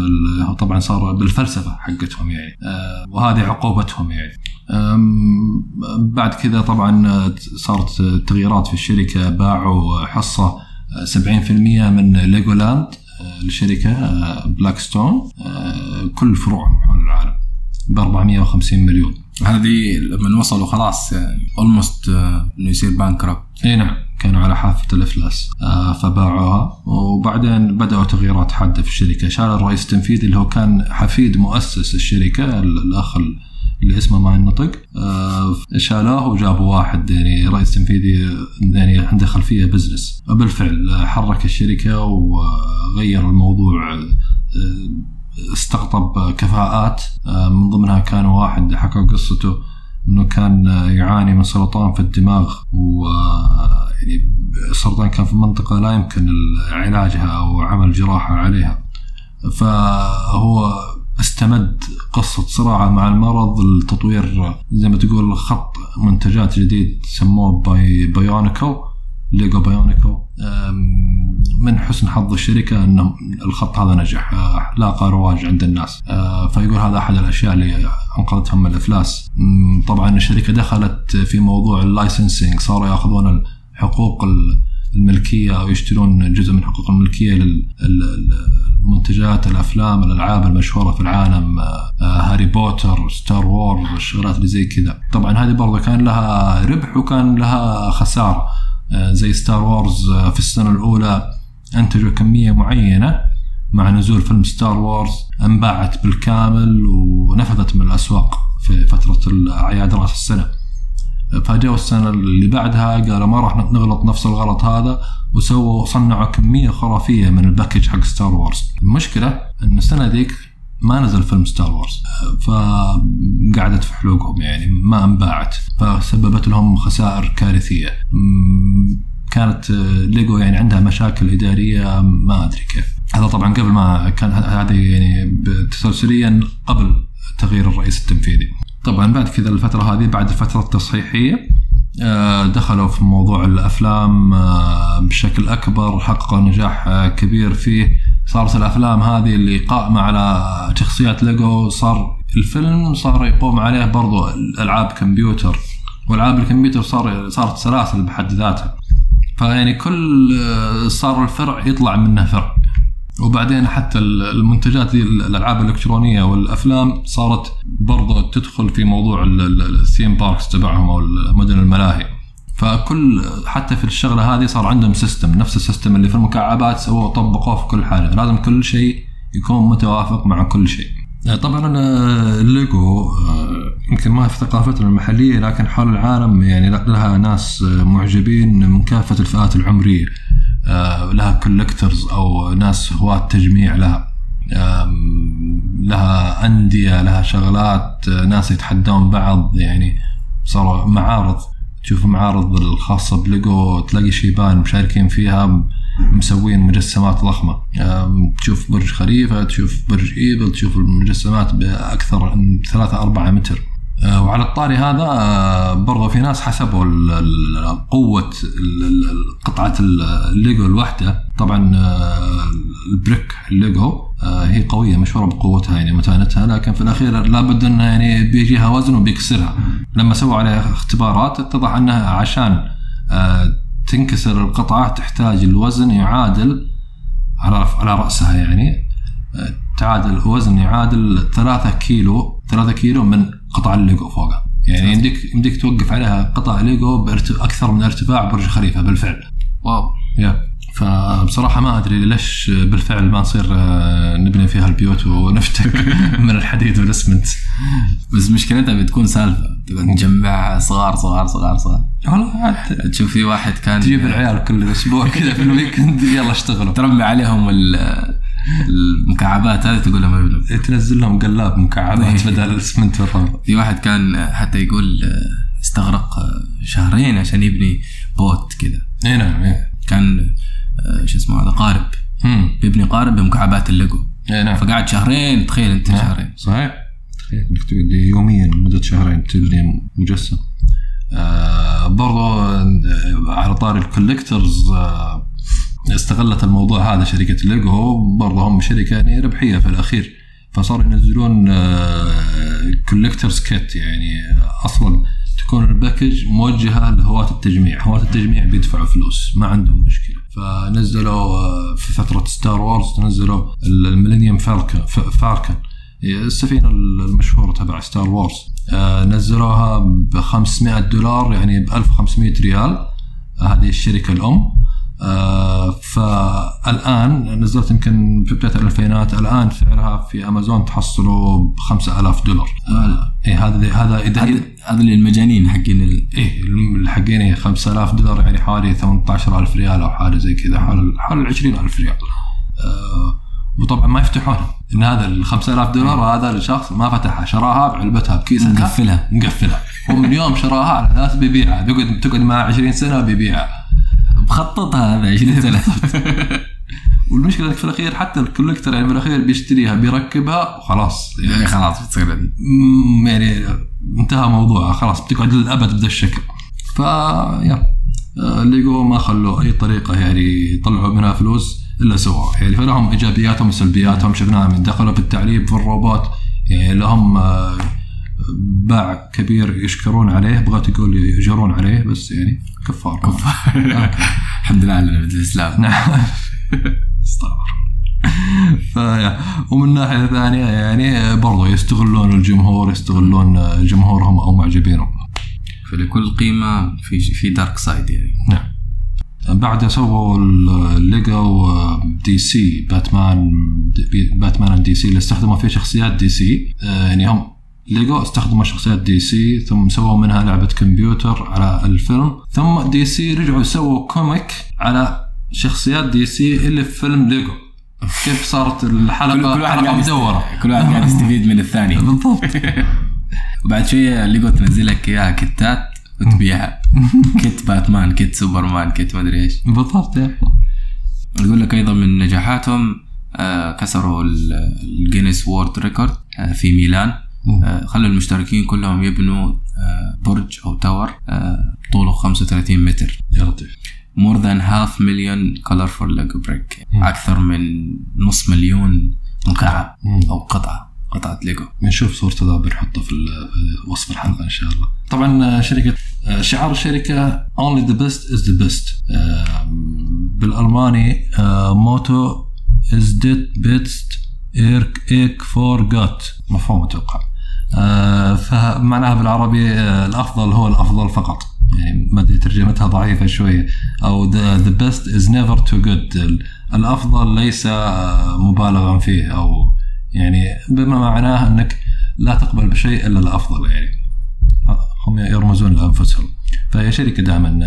طبعا صار بالفلسفة حقتهم يعني. آه، وهذه عقوبتهم يعني. بعد كذا طبعا آه، صارت تغييرات في الشركة باعوا حصة آه، 70% من ليجولاند آه، لشركة Blackstone كل فروعهم حول العالم ب 450 مليون. هذه لما وصلوا خلاص almost إنه يصير bankrupt إي نعم كانوا على حافة الإفلاس. آه فباعوها. وبعدين بدأوا تغييرات حادة في الشركة. شال الرئيس التنفيذي اللي هو كان حفيد مؤسس الشركة ال- الأخ ال- اللي اسمه ما ينطق. آه شالوه وجابوا واحد يعني رئيس تنفيذي يعني عنده خلفية business وبالفعل حرك الشركة وغير الموضوع آه، استقطب كفاءات. آه، من ضمنها كان واحد حكى قصته إنه كان يعاني من سرطان في الدماغ و يعني السرطان كان في منطقة لا يمكن علاجها أو عمل جراحه عليها. فهو استمد قصة صراعه مع المرض لتطوير زي ما تقول خط منتجات جديد سموه باي Bionicle ليجو Bionicle. من حسن حظ الشركة أن الخط هذا نجح. آه، لاقى رواج عند الناس. آه، فيقول هذا أحد الأشياء اللي أنقذتهم من الإفلاس. مم، طبعا الشركة دخلت في موضوع ال licensing. صاروا يأخذون حقوق الملكية أو يشترون جزء من حقوق الملكية للمنتجات الأفلام الألعاب المشهورة في العالم. آه، هاري بوتر Star Wars الشغلات اللي زي كذا. طبعا هذه برضه كان لها ربح وكان لها خسارة. آه، زي Star Wars آه، في السنة الأولى أنتجوا كمية معينة مع نزول فيلم Star Wars أنباعت بالكامل ونفذت من الأسواق في فترة أعياد رأس السنة. فجاءوا السنة اللي بعدها قالوا ما راح نغلط نفس الغلط هذا وسووا صنعوا كمية خرافية من ال package حق Star Wars المشكلة أن السنة ذيك ما نزل فيلم Star Wars. فقعدت في حلوقهم يعني ما انباعت. فسببت لهم خسائر كارثية. م- كانت آه، ليجو يعني عندها مشاكل إدارية ما أدري كيف. هذا طبعا قبل ما كان هذه يعني تسلسليا قبل تغيير الرئيس التنفيذي. طبعا بعد كذا الفترة هذه بعد الفترة التصحيحية آه، دخلوا في موضوع الأفلام آه، بشكل أكبر حققوا نجاح آه، كبير فيه. صارت الأفلام هذه اللي قائمة على شخصيات ليجو صار الفيلم صار يقوم عليه برضو ألعاب كمبيوتر وألعاب الكمبيوتر صار صارت سلاسل بحد ذاتها. فيعني كل صار الفرع يطلع منه فرع. وبعدين حتى المنتجات الألعاب الإلكترونية والأفلام صارت برضو تدخل في موضوع ال theme parks تبعهم أو مدن الملاهي. فكل حتى في الشغلة هذه صار عندهم system نفس ال system اللي في المكعبات سووه طبقوه في كل حاجة لازم كل شيء يكون متوافق مع كل شيء. طبعا الليجو آه، يمكن ما في ثقافتنا المحلية لكن حول العالم يعني لها ناس معجبين من كافة الفئات العمرية. آه، لها collectors أو ناس هواة تجميع لها. لها أندية لها شغلات آه، ناس يتحدون بعض يعني صاروا معارض. تشوف معارض الخاصة بليجو تلاقي شيبان مشاركين فيها مسوين مجسمات ضخمة. تشوف برج خليفة تشوف برج إيفل تشوف المجسمات بأكثر من ثلاثة أربعة متر. آه، وعلى الطاري هذا آه، برضه في ناس حسبوا قوة قطعة الليجو الواحدة. طبعا آه، ال brick الليجو هي قوية مشهورة بقوتها يعني متانتها لكن في الأخير لابد أنه يعني بيجيها وزن وبيكسرها. لما سووا عليها اختبارات اتضح أنها عشان تنكسر القطعة تحتاج الوزن يعادل على رأسها يعني تعادل وزن يعادل 3 كيلو 3 كيلو من قطع الليجو فوقها. يعني يمديك يمديك توقف عليها قطع ليجو أكثر من ارتفاع برج خليفة بالفعل. wow. يا. فبصراحة ما أدري ليش بالفعل ما نصير آه، نبني فيها البيوت ونفتك من الحديد والأسمنت. بس مشكلتها بتكون سالفة. تبغى نجمع صغار صغار صغار صغار. والله تشوف في واحد كان تجيب العيال كل أسبوع كذا في ال weekend يلا اشتغلوا. ترمي عليهم المكعبات هذه تقول لهم ابنوا تنزل لهم قلاب مكعبات بدل الاسمنت والرمل. في واحد كان حتى يقول آه، استغرق آه، شهرين عشان يبني boat كذا اي نعم إيه. كان آه، شو اسمه هذا قارب. مم. بيبني قارب بمكعبات الليجو. اي نعم. فقعد شهرين تخيل أنت نعم. شهرين. صحيح. تخيل إنك تقعد يوميا لمدة شهرين تبني مجسم. آه برضو على طاري ال collectors آه استغلت الموضوع هذا شركة ليجو برضه هم شركة يعني ربحية في الأخير. فصاروا ينزلون collectors آه، kit يعني أصلا تكون ال package موجهة لهواة التجميع، هواة التجميع بيدفعوا فلوس ما عندهم مشكلة، فنزلوا آه، في فترة Star Wars نزلوا ال Millennium Falcon Falcon السفينة المشهورة تبع Star Wars آه، نزلوها ب 500 دولار يعني ب 1500 ريال. هذه الشركة الأم. آه، فالآن نزلت يمكن في بداية الألفينات الآن سعرها في أمازون تحصله ب 5000 دولار. آه اي هذا هذا هذا للمجانين حقين ال... إيه حقين 5000 دولار يعني حوالي 18000 ريال أو حاجة زي كذا حول حول 20000 ريال. آه وطبعا ما يفتحون إن هذا ال 5000 دولار هذا الشخص ما فتحها شراها بعلبتها بكيسها مقفلها مقفلها ومن يوم شراها على أساس بيبيعها بيقعد تقعد معه 20 سنة بيبيعها مخططها هذا 20 سنه والمشكلة في الأخير حتى الكوليكتر يعني في الأخير بيشتريها بيركبها وخلاص. يعني خلاص بتصير يعني انتهى موضوعها خلاص بتقعد للأبد بذا الشكل. ف يا. ليجو ما خلوا أي طريقة يعني يطلعوا منها فلوس إلا سووها يعني فلهم إيجابياتهم وسلبياتهم شفناها من دخلوا في التعريب في الروبوت. يعني لهم آه، باع كبير يشكرون عليه بغيت تقول يجرون عليه بس يعني. كفار. كفار. الحمد لله على الإسلام. نعم. استغفر فيا. ومن ناحية ثانية يعني برضو يستغلون الجمهور يستغلون جمهورهم أو معجبينهم. فلكل قيمة في في dark side يعني. نعم. بعد سووا الليجو DC باتمان باتمان DC اللي استخدموا فيه شخصيات DC يعني هم ليجو استخدموا شخصيات DC ثم سووا منها لعبة كمبيوتر على الفيلم. ثم DC رجعوا سووا comic على شخصيات DC اللي في فيلم ليجو كيف صارت الحلقة؟ كل, واحد حلقة مدورة. كل واحد قاعد يستفيد من الثاني. بالضبط. وبعد شوية ليجو تنزل لك إياها كتات وتبيعها. kit باتمان kit سوبرمان kit ما أدري إيش. بالضبط يقول لك أيضا من نجاحاتهم آه، كسروا ال Guinness World Record في ميلان. خلوا المشتركين كلهم يبنوا آه، برج أو tower طوله 35 متر يا لطيف than half million colorful Lego brick مم. أكثر من نص مليون مكعب مم. أو قطعة قطعة ليجو بنشوف صورته ذا بنحطه في وصف الحلقة إن شاء الله. طبعا آه، شركة آه، شعار الشركة only the best is the best آه، بالألماني آه، motto is det bedste er ikke for godt مفهوم أتوقع. آه، فمعناها بالعربي آه، الأفضل هو الأفضل فقط. يعني ما أدري ترجمتها ضعيفة شوية. أو best is never too good. ال- الأفضل ليس آه، مبالغا فيه. أو يعني بما معناه أنك لا تقبل بشيء إلا الأفضل يعني. هم يرمزون لأنفسهم. فهي شركه دائما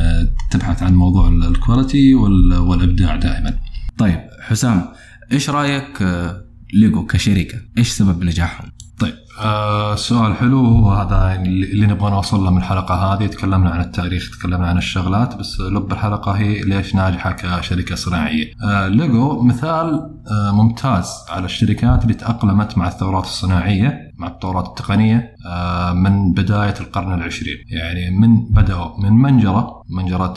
تبحث عن موضوع ال- ال quality وال- والإبداع دائما. طيب حسام إيش رأيك آه، ليجو كشركة إيش سبب نجاحهم؟ آه سؤال حلو. هو هذا يعني اللي نبغى نوصل له من الحلقة هذه. تكلمنا عن التاريخ تكلمنا عن الشغلات بس لب الحلقة هي ليش ناجحة كشركة صناعية. آه ليجو مثال آه ممتاز على الشركات اللي تأقلمت مع الثورات الصناعية مع التطورات التقنية آه من بداية القرن العشرين، يعني من بدأوا من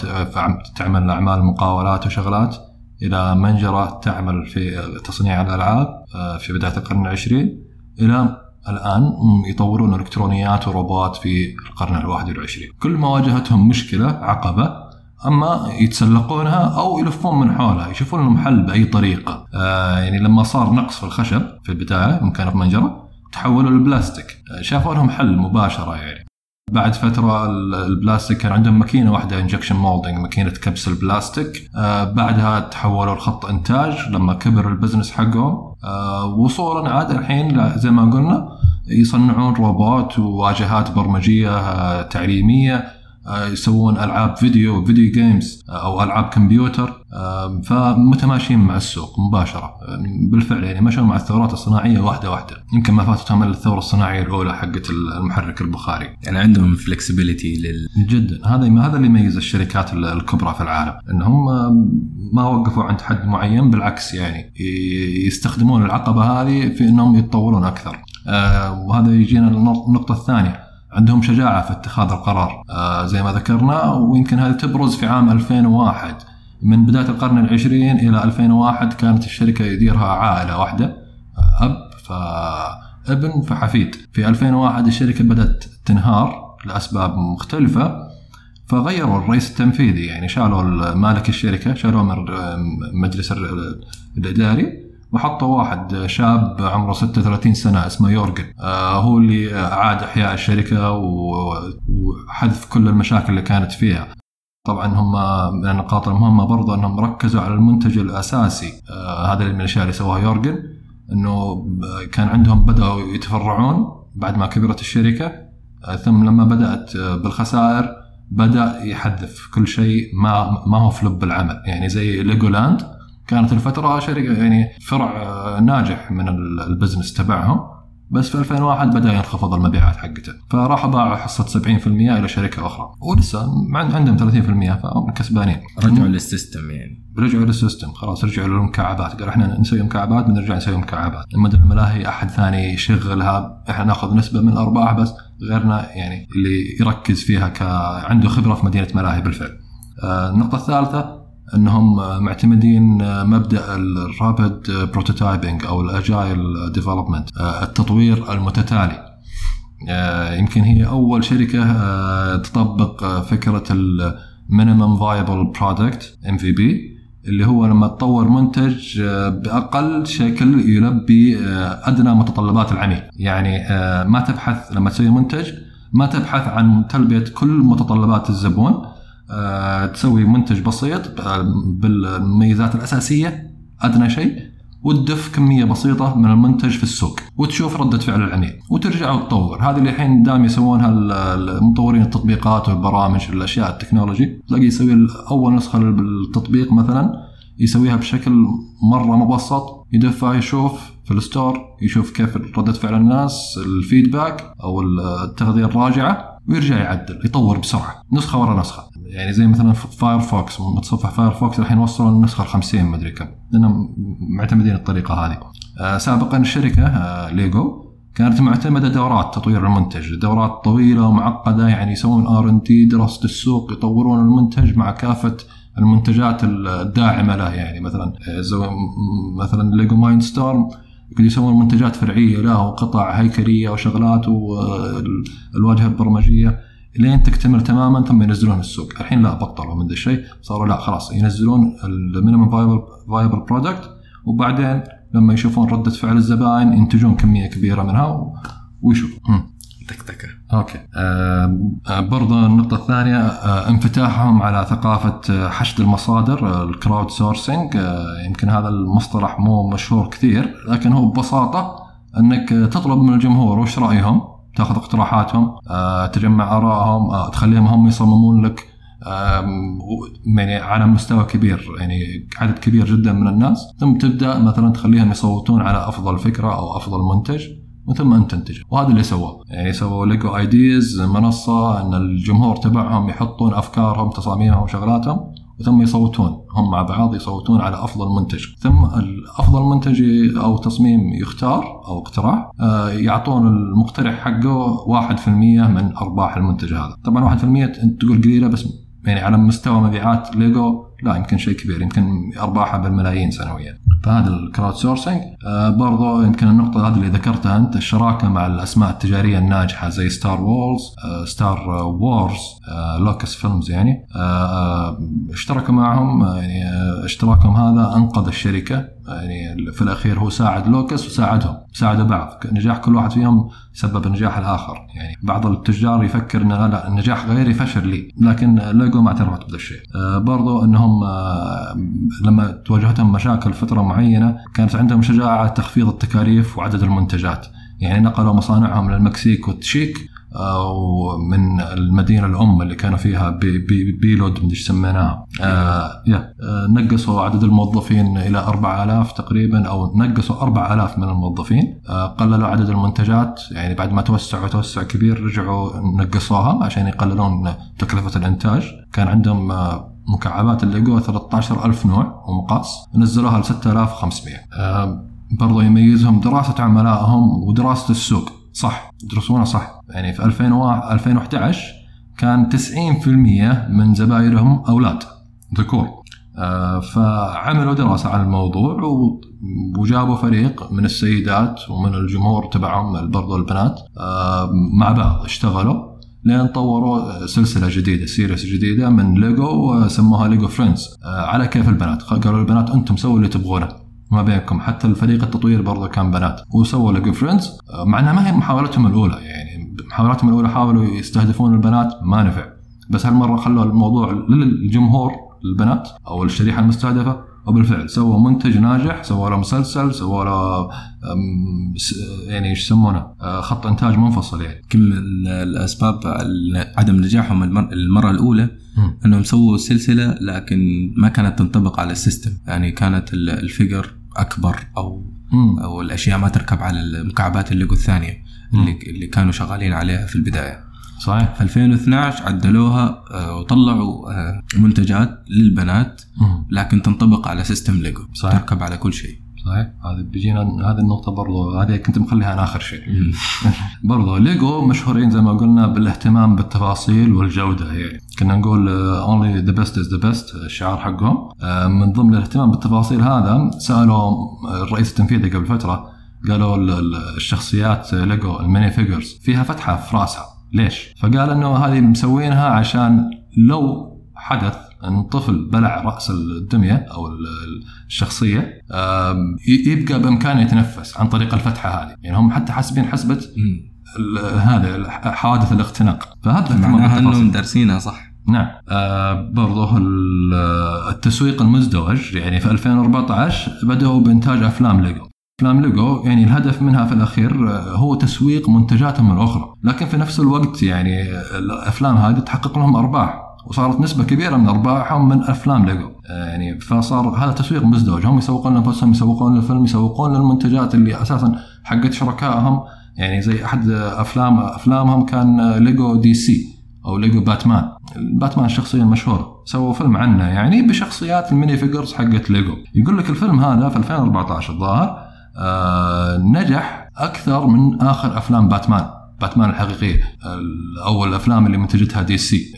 آه، فعم- تعمل أعمال مقاولات وشغلات إلى منجرة تعمل في تصنيع الألعاب آه، في بداية القرن العشرين إلى الآن يطورون إلكترونيات وروبوت في القرن الواحد والعشرين. كل ما واجهتهم مشكلة عقبة أما يتسلقونها أو يلفون من حولها يشوفون لهم حل بأي طريقة. آه يعني لما صار نقص في الخشب في البداية يوم كان في منجرة تحولوا للبلاستيك آه، شافوا لهم حل مباشرة يعني. بعد فترة ال- البلاستيك كان عندهم ماكينة واحدة injection molding ماكينة كبس البلاستيك. آه بعدها تحولوا لخط إنتاج لما كبر ال business حقهم. وصولا عاد الحين زي ما قلنا يصنعون روبوت وواجهات برمجية آه تعليمية آه، يسوون ألعاب فيديو video games آه، أو ألعاب كمبيوتر. آه، فمتماشيين مع السوق مباشرة. بالفعل يعني مشوا مع الثورات الصناعية واحدة واحدة. يمكن ما فاتتهم الا الثورة الصناعية الأولى حقت المحرك البخاري. يعني عندهم flexibility لل جدا. هذا هذا اللي يميز الشركات ال- الكبرى في العالم. إنهم ما وقفوا عند حد معين بالعكس يعني يستخدمون العقبة هذه في إنهم يتطورون أكثر. وهذا يجينا للنق- النقطة الثانية. عندهم شجاعة في اتخاذ القرار. زي ما ذكرنا ويمكن هذه تبرز في عام 2001 من بداية القرن العشرين إلى 2001 كانت الشركة يديرها عائلة واحدة أب فابن فحفيد. في 2001 الشركة بدأت تنهار لأسباب مختلفة فغيروا الرئيس التنفيذي يعني شالوا مالك الشركة شالوه من الر- الإداري وحطوا واحد شاب عمره 36 سنة اسمه يورجن. آه هو اللي أعاد إحياء الشركة وحذف كل المشاكل اللي كانت فيها. طبعا هم من النقاط المهمه برضه أنهم ركزوا على المنتج الأساسي. آه هذا من الأشياء اللي سواها يورجن إنه كان عندهم بدأوا يتفرعون بعد ما كبرت الشركة. آه ثم لما بدأت آه، بالخسائر بدأ يحذف كل شيء ما ما هو في لب العمل يعني زي ليجولاند كانت الفترة شركة يعني فرع آه، ناجح من ال- ال business تبعهم. بس في 2001 بدأ ينخفض المبيعات حقته. فراحوا باعوا حصة 70% إلى شركة أخرى. ولسه عن- عندهم 30% فهم كسبانين. رجعوا لل system يعني. رجعوا لل system خلاص رجعوا للمكعبات. قال إحنا نسوي مكعبات بنرجع نسوي مكعبات. لما الملاهي أحد ثاني يشغلها إحنا نأخذ نسبة من الأرباح بس غيرنا يعني اللي يركز فيها ك عنده خبرة في مدينة ملاهي بالفعل. آه، النقطة الثالثة انهم آه، معتمدين آه، مبدأ ال rapid prototyping أو ال agile development التطوير المتتالي. آه، يمكن هي اول شركة آه، تطبق آه، فكرة ال minimum viable product MVP اللي هو لما تطور منتج آه، بأقل شكل يلبي آه، أدنى متطلبات العميل يعني آه، ما تبحث لما تسوي منتج ما تبحث عن تلبية كل متطلبات الزبون آه، تسوي منتج بسيط آه، بالمميزات الأساسية أدنى شيء وتدف كمية بسيطة من المنتج في السوق وتشوف ردة فعل العميل وترجع وتطور. هذه اللي الحين دائما يسوونها ال- المطورين التطبيقات والبرامج الأشياء التكنولوجي. تلاقي يسوي أول نسخة للتطبيق مثلا يسويها بشكل مرة مبسط يدفع يشوف في ال store يشوف كيف ردة فعل الناس ال feedback أو التغذية الراجعة ويرجع يعدل يطور بسرعة نسخة ورا نسخة. يعني زي مثلا فايرفوكس متصفح فايرفوكس الحين وصلوا للنسخه ال 50 مدري كم. لأنهم معتمدين الطريقة هذه. آه، سابقا الشركة آه، ليجو كانت معتمدة دورات تطوير المنتج. دورات طويلة ومعقدة يعني يسوون R and D دراسة السوق يطورون المنتج مع كافة المنتجات الداعمة له. يعني مثلا زو- مثلا ليجو Mindstorm يسوون منتجات فرعية له وقطع هيكلية وشغلات والواجهه البرمجية. لين تكتمل تماما ثم ينزلون السوق. الحين لا بطلوا من ذا الشيء. صاروا لا خلاص ينزلون ال minimum viable product وبعدين لما يشوفون ردة فعل الزبائن ينتجون كمية كبيرة منها ويشوفوا. تكتكه أوكي. آه برضه النقطة الثانية آه انفتاحهم على ثقافة آه، حشد المصادر ال crowd sourcing آه يمكن هذا المصطلح مو مشهور كثير لكن هو ببساطة إنك تطلب من الجمهور وش رأيهم؟ تاخذ اقتراحاتهم آه تجمع آرائهم آه تخليهم هم يصممون لك يعني على مستوى كبير يعني عدد كبير جدا من الناس. ثم تبدأ مثلا تخليهم يصوتون على أفضل فكرة أو أفضل منتج وثم أنت تنتج. وهذا اللي سووه. يعني سووا ليجو Ideas منصة إن الجمهور تبعهم يحطون أفكارهم تصاميمهم شغلاتهم. وثم يصوتون. هم مع بعض يصوتون على أفضل منتج. ثم الافضل منتج أو تصميم يختار أو اقتراح آه، يعطون المقترح حقه 1% من أرباح المنتج هذا. طبعا 1% انت تقول قليلة بس يعني على مستوى مبيعات ليجو لا يمكن شيء كبير يمكن ارباحها بالملايين سنويا. فهذا ال crowd sourcing آه برضو يمكن النقطة هذه اللي ذكرتها أنت الشراكة مع الأسماء التجارية الناجحة زي Star Wars آه Star Wars آه Lucas Films يعني. آه اشتركوا معهم آه، يعني آه اشتراكهم هذا أنقذ الشركة. يعني في الأخير هو ساعد Lucas وساعدهم ساعدوا بعض. نجاح كل واحد فيهم سبب نجاح الآخر. يعني بعض التجار يفكر أن لا, النجاح غيري فشل لي لكن ليجو ما اعترفت بهذا الشيء. آه برضو أنهم آه لما تواجهتهم مشاكل فترة معينة كانت عندهم شجاعة على تخفيض التكاليف وعدد المنتجات. يعني نقلوا مصانعهم للمكسيك والتشيك ومن المدينة الأم اللي كانوا فيها بي بي بيلود مدري سميناها آه يا. آه نقصوا عدد الموظفين إلى 4000 تقريبا أو نقصوا 4000 من الموظفين. آه قللوا عدد المنتجات يعني بعد ما توسعوا توسع كبير رجعوا نقصوها عشان يقللون تكلفة الإنتاج. كان عندهم آه مكعبات الليجو 13000 نوع ومقاس. نزلوها ل 6500 آه برضو يميزهم دراسة عملائهم ودراسة السوق. صح. يدرسونها صح. يعني في 2001 2011 كان 90% من زباينهم أولاد. ذكور. آه، فعملوا دراسة على الموضوع وجابوا فريق من السيدات ومن الجمهور تبعهم برضو البنات آه، مع بعض. اشتغلوا لين طوروا سلسلة جديدة series جديدة من ليجو وسموها ليجو Friends على كيف البنات؟ قالوا البنات أنتم سووا اللي تبغونه. ما بينكم حتى الفريق التطوير برضه كان بنات. وسووا ليجو Friends مع إنها ما هي محاولتهم الأولى. يعني محاولاتهم الأولى حاولوا يستهدفون البنات ما نفع. بس هالمرة خلوا الموضوع للجمهور البنات أو الشريحة المستهدفة. وبالفعل سووا منتج ناجح سووا له مسلسل سووا له يعني إيش يسمونه؟ آه، خط إنتاج منفصل يعني. من الأسباب ال- عدم نجاحهم المر- المرة الأولى. إنهم سووا سلسلة لكن ما كانت تنطبق على ال system. يعني كانت ال- ال figure أكبر أو مم. أو الأشياء ما تركب على المكعبات الليجو الثانية اللي اللي كانوا شغالين عليها في البداية صحيح في 2012 عدلوها آه، وطلعوا آه، منتجات للبنات مم. لكن تنطبق على system ليجو صحيح. تركب على كل شيء صحيح؟ هذا بيجينا هذه النقطة برضو هذه كنت مخليها أنا آخر شيء. برضو ليجو مشهورين زي ما قلنا بالاهتمام بالتفاصيل والجودة. يعني كنا نقول only the best is the best الشعار حقهم. آه، من ضمن الاهتمام بالتفاصيل هذا سألوا الرئيس التنفيذي قبل فترة قالوا ال- ال- الشخصيات ليجو ال mini figures فيها فتحة في رأسها. ليش؟ فقال إنه هذه مسوينها عشان لو حدث أن طفل بلع رأس الدمية أو ال- ال- الشخصية آم، ي- يبقى بإمكانه يتنفس عن طريق الفتحة هذه، يعني هم حتى حاسبين حسبة ال- هذا حوادث الاختناق، فهذا معناها. إنهم دارسينها صح. نعم. آه برضه ال- التسويق المزدوج يعني في 2014 بدأوا بإنتاج أفلام ليجو. أفلام ليجو يعني الهدف منها في الأخير آه، هو تسويق منتجاتهم الأخرى. لكن في نفس الوقت يعني الأفلام هذه تحقق لهم أرباح. وصارت نسبة كبيرة من أرباحهم من أفلام ليجو. آه، يعني فصار هذا تسويق مزدوج. هم يسوقون لأنفسهم يسوقون للفيلم يسوقون للمنتجات اللي أساسا حقت شركائهم. يعني زي أحد أفلام أفلامهم كان ليجو DC أو ليجو باتمان. باتمان الشخصيه المشهوره سووا فيلم عنه. يعني بشخصيات ال mini figures حقت ليجو. يقول لك الفيلم هذا في 2014 الظاهر آه نجح أكثر من آخر أفلام باتمان. باتمان الحقيقيه اول الأفلام اللي منتجتها DC.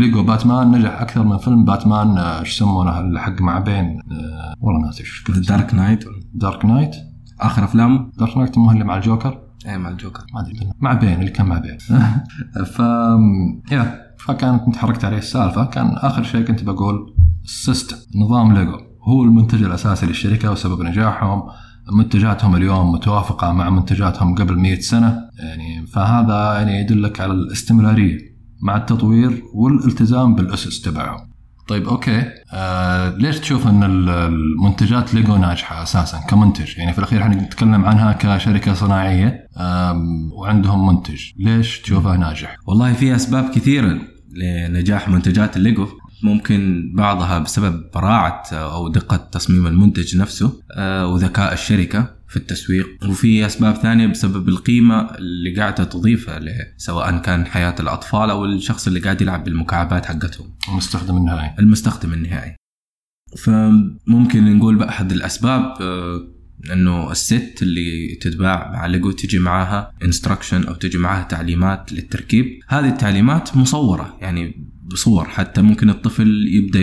ليجو باتمان نجح أكثر من فيلم باتمان آه، إيش يسمونه الحق مع Bane آه، والله ناسي إيش Dark Knight Dark Knight آخر افلامه Dark Knight مو اللي مع الجوكر؟ إيه مع الجوكر. ما أدري مع Bane اللي كان مع Bane. ف يا فكانت متحركت عليه السالفة. كان آخر شيء كنت بقول ال system نظام ليجو. هو المنتج الأساسي للشركة وسبب نجاحهم. منتجاتهم اليوم متوافقة مع منتجاتهم قبل 100 سنة يعني فهذا يعني يدلك على الاستمرارية مع التطوير والالتزام بالأسس تبعهم. طيب أوكي. آه ليش تشوف إن ال- المنتجات ليجو ناجحة أساسا كمنتج؟ يعني في الأخير إحنا نتكلم عنها كشركة صناعية آم، وعندهم منتج. ليش تشوفه ناجح والله في أسباب كثيرة لنجاح منتجات الليجو. ممكن بعضها بسبب براعة أو دقة تصميم المنتج نفسه آه، وذكاء الشركة في التسويق. وفي أسباب ثانية بسبب القيمة اللي قاعدة تضيفها سواء كان حياة الأطفال أو الشخص اللي قاعد يلعب بالمكعبات حقتهم. المستخدم النهائي. المستخدم النهائي. فممكن نقول بأحد الأسباب آه، انه ال set اللي تتباع مع ليجو تجي معاها instruction أو تجي معاها تعليمات للتركيب. هذه التعليمات مصورة يعني بصور. حتى ممكن الطفل يبدأ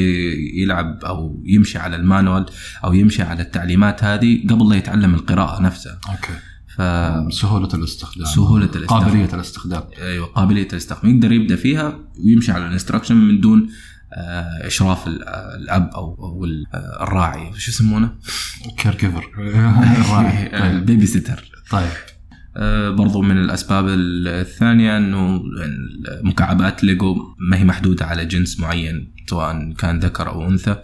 يلعب أو يمشي على ال manual أو يمشي على التعليمات هذه قبل لا يتعلم القراءة نفسها. أوكي. ف سهولة الاستخدام. سهولة الاستخدام. قابلية الاستخدام. أيوه قابلية الاستخدام. يقدر يبدأ فيها ويمشي على ال instruction من دون إشراف آه، الأب أو أو آه، الراعي. شو يسمونه؟ caregiver طيب. ال babysitter. طيب. آه، برضو من الأسباب الثانية أنه مكعبات ليجو ما هي محدودة على جنس معين سواء كان ذكر أو أنثى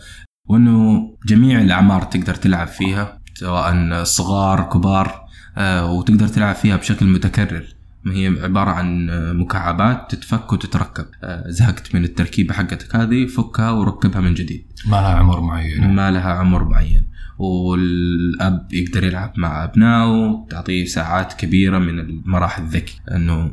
وأنه جميع الأعمار تقدر تلعب فيها سواء صغار كبار وتقدر تلعب فيها بشكل متكرر. هي عبارة عن مكعبات تتفك وتتركب. آه، زهقت من التركيبة حقتك هذه فكها وركبها من جديد. ما لها عمر معين. ما لها عمر معين. والأب يقدر يلعب مع أبنائه تعطيه ساعات كبيرة من المراحل الذكي. إنه.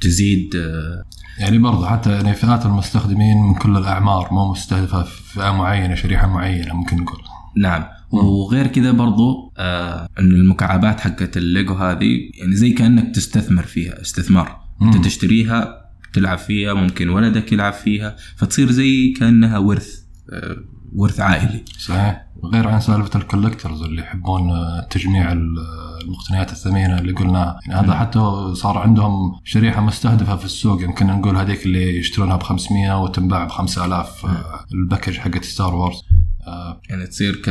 تزيد آه، يعني برضه حتى يعني فئات المستخدمين من كل الأعمار مو مستهدفة فئة معينة شريحة معينة ممكن نقول. نعم. وغير كذا برضو آه انه المكعبات حقت الليجو هذه يعني زي كأنك تستثمر فيها استثمار. مم. أنت تشتريها تلعب فيها ممكن ولدك يلعب فيها فتصير زي كأنها ورث آه ورث عائلي. صحيح. غير عن سالفة ال collectors اللي يحبون آه، تجميع ال- المقتنيات الثمينة اللي قلناها يعني هذا حتى صار عندهم شريحة مستهدفة في السوق. يمكن نقول هذيك اللي يشترونها ب 500 وتنباع ب 5000 آه، ال package حقت Star Wars. آه، يعني تصير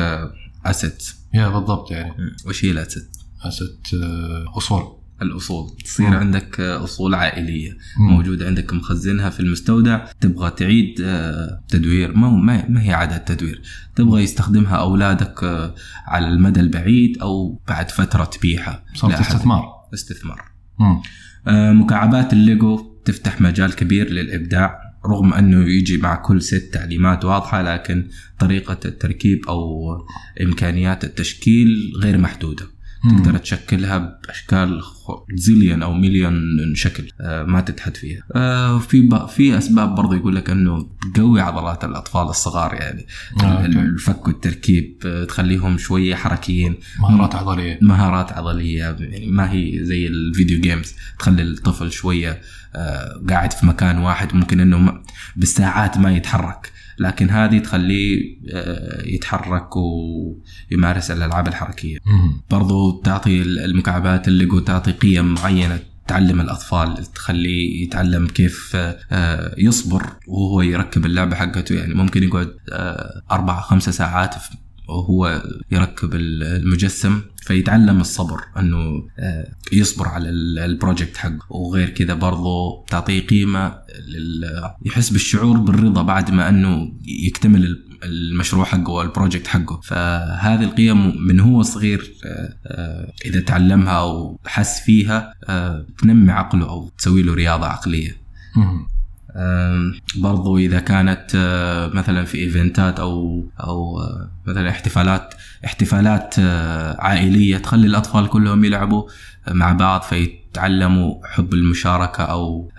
ك asset يا بالضبط يعني. وش هي ال asset؟ asset آه، أصول. الأصول. تصير مم. عندك آه، أصول عائلية. مم. موجودة عندك مخزنها في المستودع. تبغى تعيد آه، تدوير. ما ما هي عادة تدوير. تبغى يستخدمها أولادك على المدى البعيد أو بعد فترة تبيعها. صارت. استثمار. استثمار. مم. مكعبات الليجو تفتح مجال كبير للإبداع. رغم أنه يجي مع كل set تعليمات واضحة لكن طريقة التركيب أو إمكانيات التشكيل غير محدودة. تقدر تشكلها بأشكال زيليون أو مليون شكل. آه، ما تتحد فيها. آه، في في أسباب برضو يقول لك إنه تقوي عضلات الأطفال الصغار يعني. آه،. الفك والتركيب تخليهم شوية حركيين. مهارات عضلية. مهارات عضلية يعني ما هي زي الفيديو جيمز تخلي الطفل شوية قاعد في مكان واحد. ممكن إنه بالساعات ما يتحرك. لكن هذه تخليه آه، يتحرك ويمارس الألعاب الحركية. برضو تعطي المكعبات الليجو تعطي قيم معينة تعلم الأطفال تخليه يتعلم كيف آه، يصبر وهو يركب اللعبة حقته يعني ممكن يقعد آه، أربع خمسة ساعات وهو يركب المجسم فيتعلم الصبر أنه آه، يصبر على ال- ال project حقه. وغير كذا برضو تعطيه قيمة لل- يحس بالشعور بالرضا بعد ما أنه يكتمل ال- المشروع حقه وال project حقه. فهذه القيم من هو صغير آه، آه، إذا تعلمها أو حس فيها تنمي عقله أو تسوي له رياضة عقلية. برضو إذا كانت مثلا في event ات أو أو مثلا احتفالات احتفالات عائلية تخلي الأطفال كلهم يلعبوا مع بعض فيتعلموا حب المشاركة أو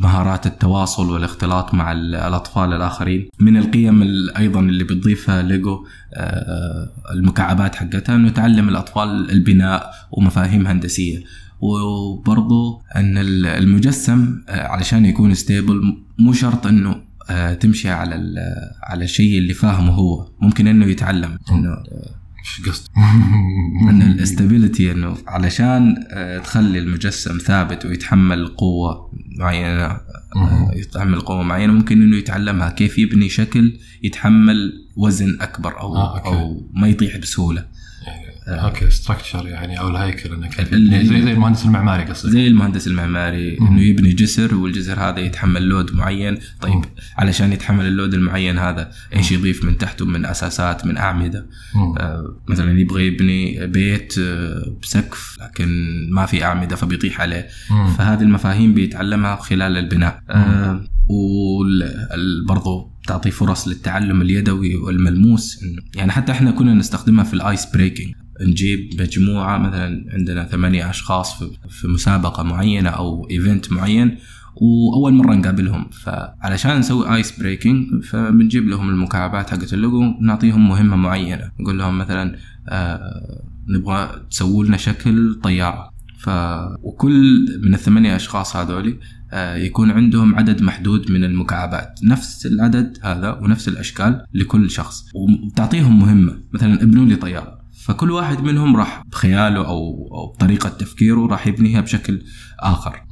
مهارات التواصل والاختلاط مع ال- الأطفال الآخرين. من القيم ال- أيضا اللي بتضيفها ليجو المكعبات حقتها إنه تعلم الأطفال البناء ومفاهيم هندسية. وبرضو أن ال- المجسم آه، علشان يكون stable مو شرط إنه آه، تمشي على ال- على الشيء اللي فاهمه هو ممكن إنه يتعلم إنه إيش قصدك؟ ان ال stability إنه علشان آه، تخلي المجسم ثابت ويتحمل قوة معينة آه، يتحمل قوة معينة ممكن إنه يتعلمها كيف يبني شكل يتحمل وزن أكبر أو آه،. أو ما يطيح بسهولة okay structure يعني أو الهيكل إنك اللي- زي زي المهندس المعماري قصدك. زي المهندس المعماري إنه يبني جسر والجسر هذا يتحمل load معين. طيب علشان يتحمل ال load المعين هذا إيش يضيف من تحته؟ من أساسات من أعمدة. آه، مثلا يبغى يبني بيت آه، بسقف لكن ما في أعمدة فبيطيح عليه. فهذه المفاهيم بيتعلمها خلال البناء. آه وبرضو تعطي فرص للتعلم اليدوي والملموس. يعني حتى إحنا كنا نستخدمها في ال ice breaking نجيب مجموعة مثلا عندنا ثمانية أشخاص في, مسابقة معينة أو event معين وأول مرة نقابلهم. فعلشان نسوي ice breaking فبنجيب لهم المكعبات حقت الليجو نعطيهم مهمة معينة. نقول لهم مثلا آه نبغى تسووا لنا شكل طيارة. ف وكل من الثمانية أشخاص هذولي آه، يكون عندهم عدد محدود من المكعبات. نفس العدد هذا ونفس الأشكال لكل شخص. وتعطيهم مهمة. مثلا ابنوا لي طيارة. فكل واحد منهم راح بخياله أو أو بطريقة تفكيره راح يبنيها بشكل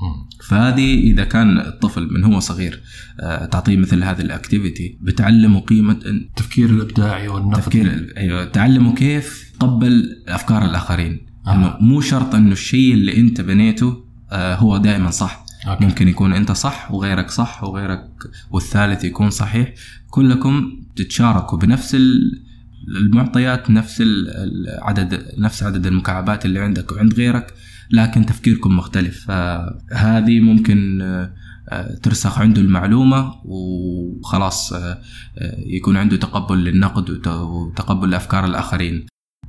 مم. فهذه إذا كان الطفل من هو صغير آه، تعطيه مثل هذه ال activity بتعلمه قيمة التفكير الإبداعي والنقد تفكير أيوه تعلمه كيف تقبل أفكار الآخرين آه. إنه مو شرط إنه الشيء اللي أنت بنيته آه، هو دائما صح okay. ممكن يكون أنت صح وغيرك صح وغيرك والثالث يكون صحيح كلكم تتشاركوا بنفس ال- المعطيات نفس ال- العدد نفس عدد المكعبات اللي عندك وعند غيرك لكن تفكيركم مختلف. فهذه ممكن آه، ترسخ عنده المعلومة وخلاص آه، آه، يكون عنده تقبل للنقد وت- وتقبل لأفكار الآخرين.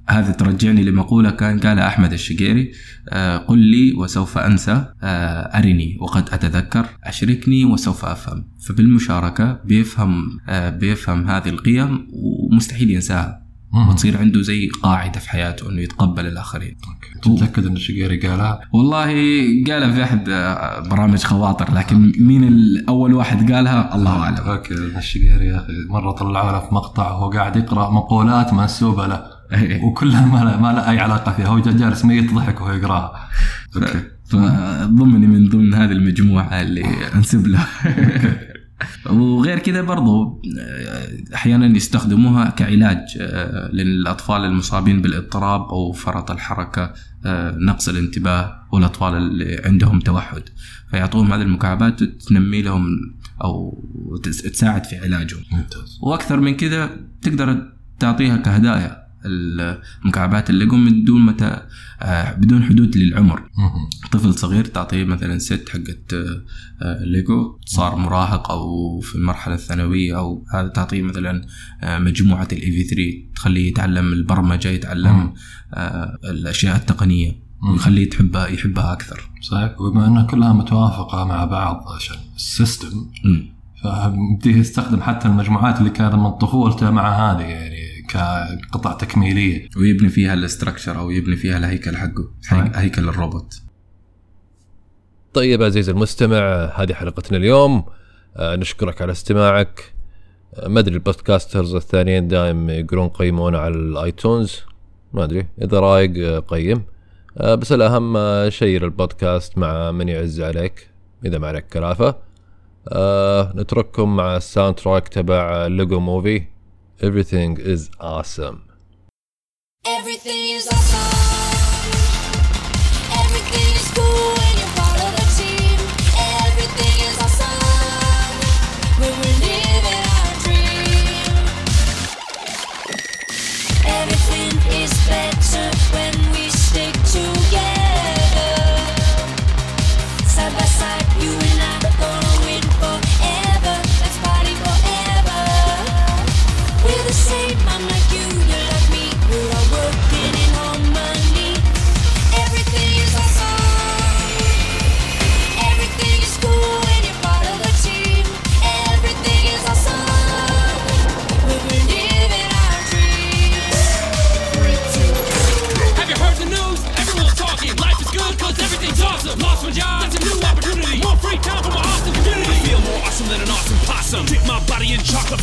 هذا ترجعني لمقولة كان قالها أحمد الشقيري آه، قل لي وسوف أنسى آه، أرني وقد أتذكر أشركني وسوف أفهم. فبالمشاركة بيفهم آه، بيفهم هذه القيم ومستحيل ينساها. وتصير عنده زي قاعدة في حياته أنه يتقبل الآخرين. okay. تتأكد إن الشقيري قالها؟ والله قالها في أحد آه، برامج خواطر لكن مين الأول واحد قالها؟ الله أعلم. okay. الشقيري يا أخي مرة طلعوا له في مقطع وهو قاعد يقرأ مقولات منسوبه له. وكلها ما له ما له أي علاقة فيها. هو جالس ميت ضحك وهو يقراها okay. فضمني من ضمن هذه المجموعة اللي أنسب له. وغير كذا برضو أحيانا يستخدموها كعلاج آه، للأطفال المصابين بالاضطراب أو فرط الحركة آه، نقص الانتباه والأطفال اللي عندهم توحد. فيعطوهم هذه المكعبات تنمي لهم أو تس- تساعد في علاجهم. ممتاز. وأكثر من كذا تقدر تعطيها كهدايا. المكعبات الليجو من دون متى آه، بدون حدود للعمر. طفل صغير تعطيه مثلا set حقت آه، آه، ليجو صار مراهق أو في المرحلة الثانوية أو هذا تعطيه مثلا مجموعة ال EV3 تخليه يتعلم البرمجة يتعلم الأشياء التقنية. ويخليه تحبها يحبها أكثر صحيح وبما انها كلها متوافقة مع بعض عشان ال system. فبديه يستخدم حتى المجموعات اللي كانت من طفولته مع هذه يعني كقطع تكميلية. ويبني فيها ال structure أو يبني فيها الهيكل حقه. صحيح. هيكل الروبوت. طيب عزيزي المستمع هذه حلقتنا اليوم. آه، نشكرك على استماعك. آه، ما أدري ال podcasters الثانيين دائم يقولون قيمونا على ال iTunes. ما أدري إذا رايق آه، قيم. بس الأهم share البودكاست مع من يعز عليك إذا ما عليك كلافة. نترككم مع ال soundtrack تبع Lego Movie. Everything is awesome Everything is awesome. Everything is cool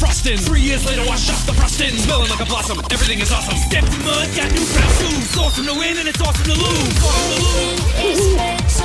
bustin'. Three years later, washed off the frosting. Smelling like a blossom, everything is awesome. Stepped in mud, got new brown shoes. Awesome to win and it's awesome to lose. Awesome to lose.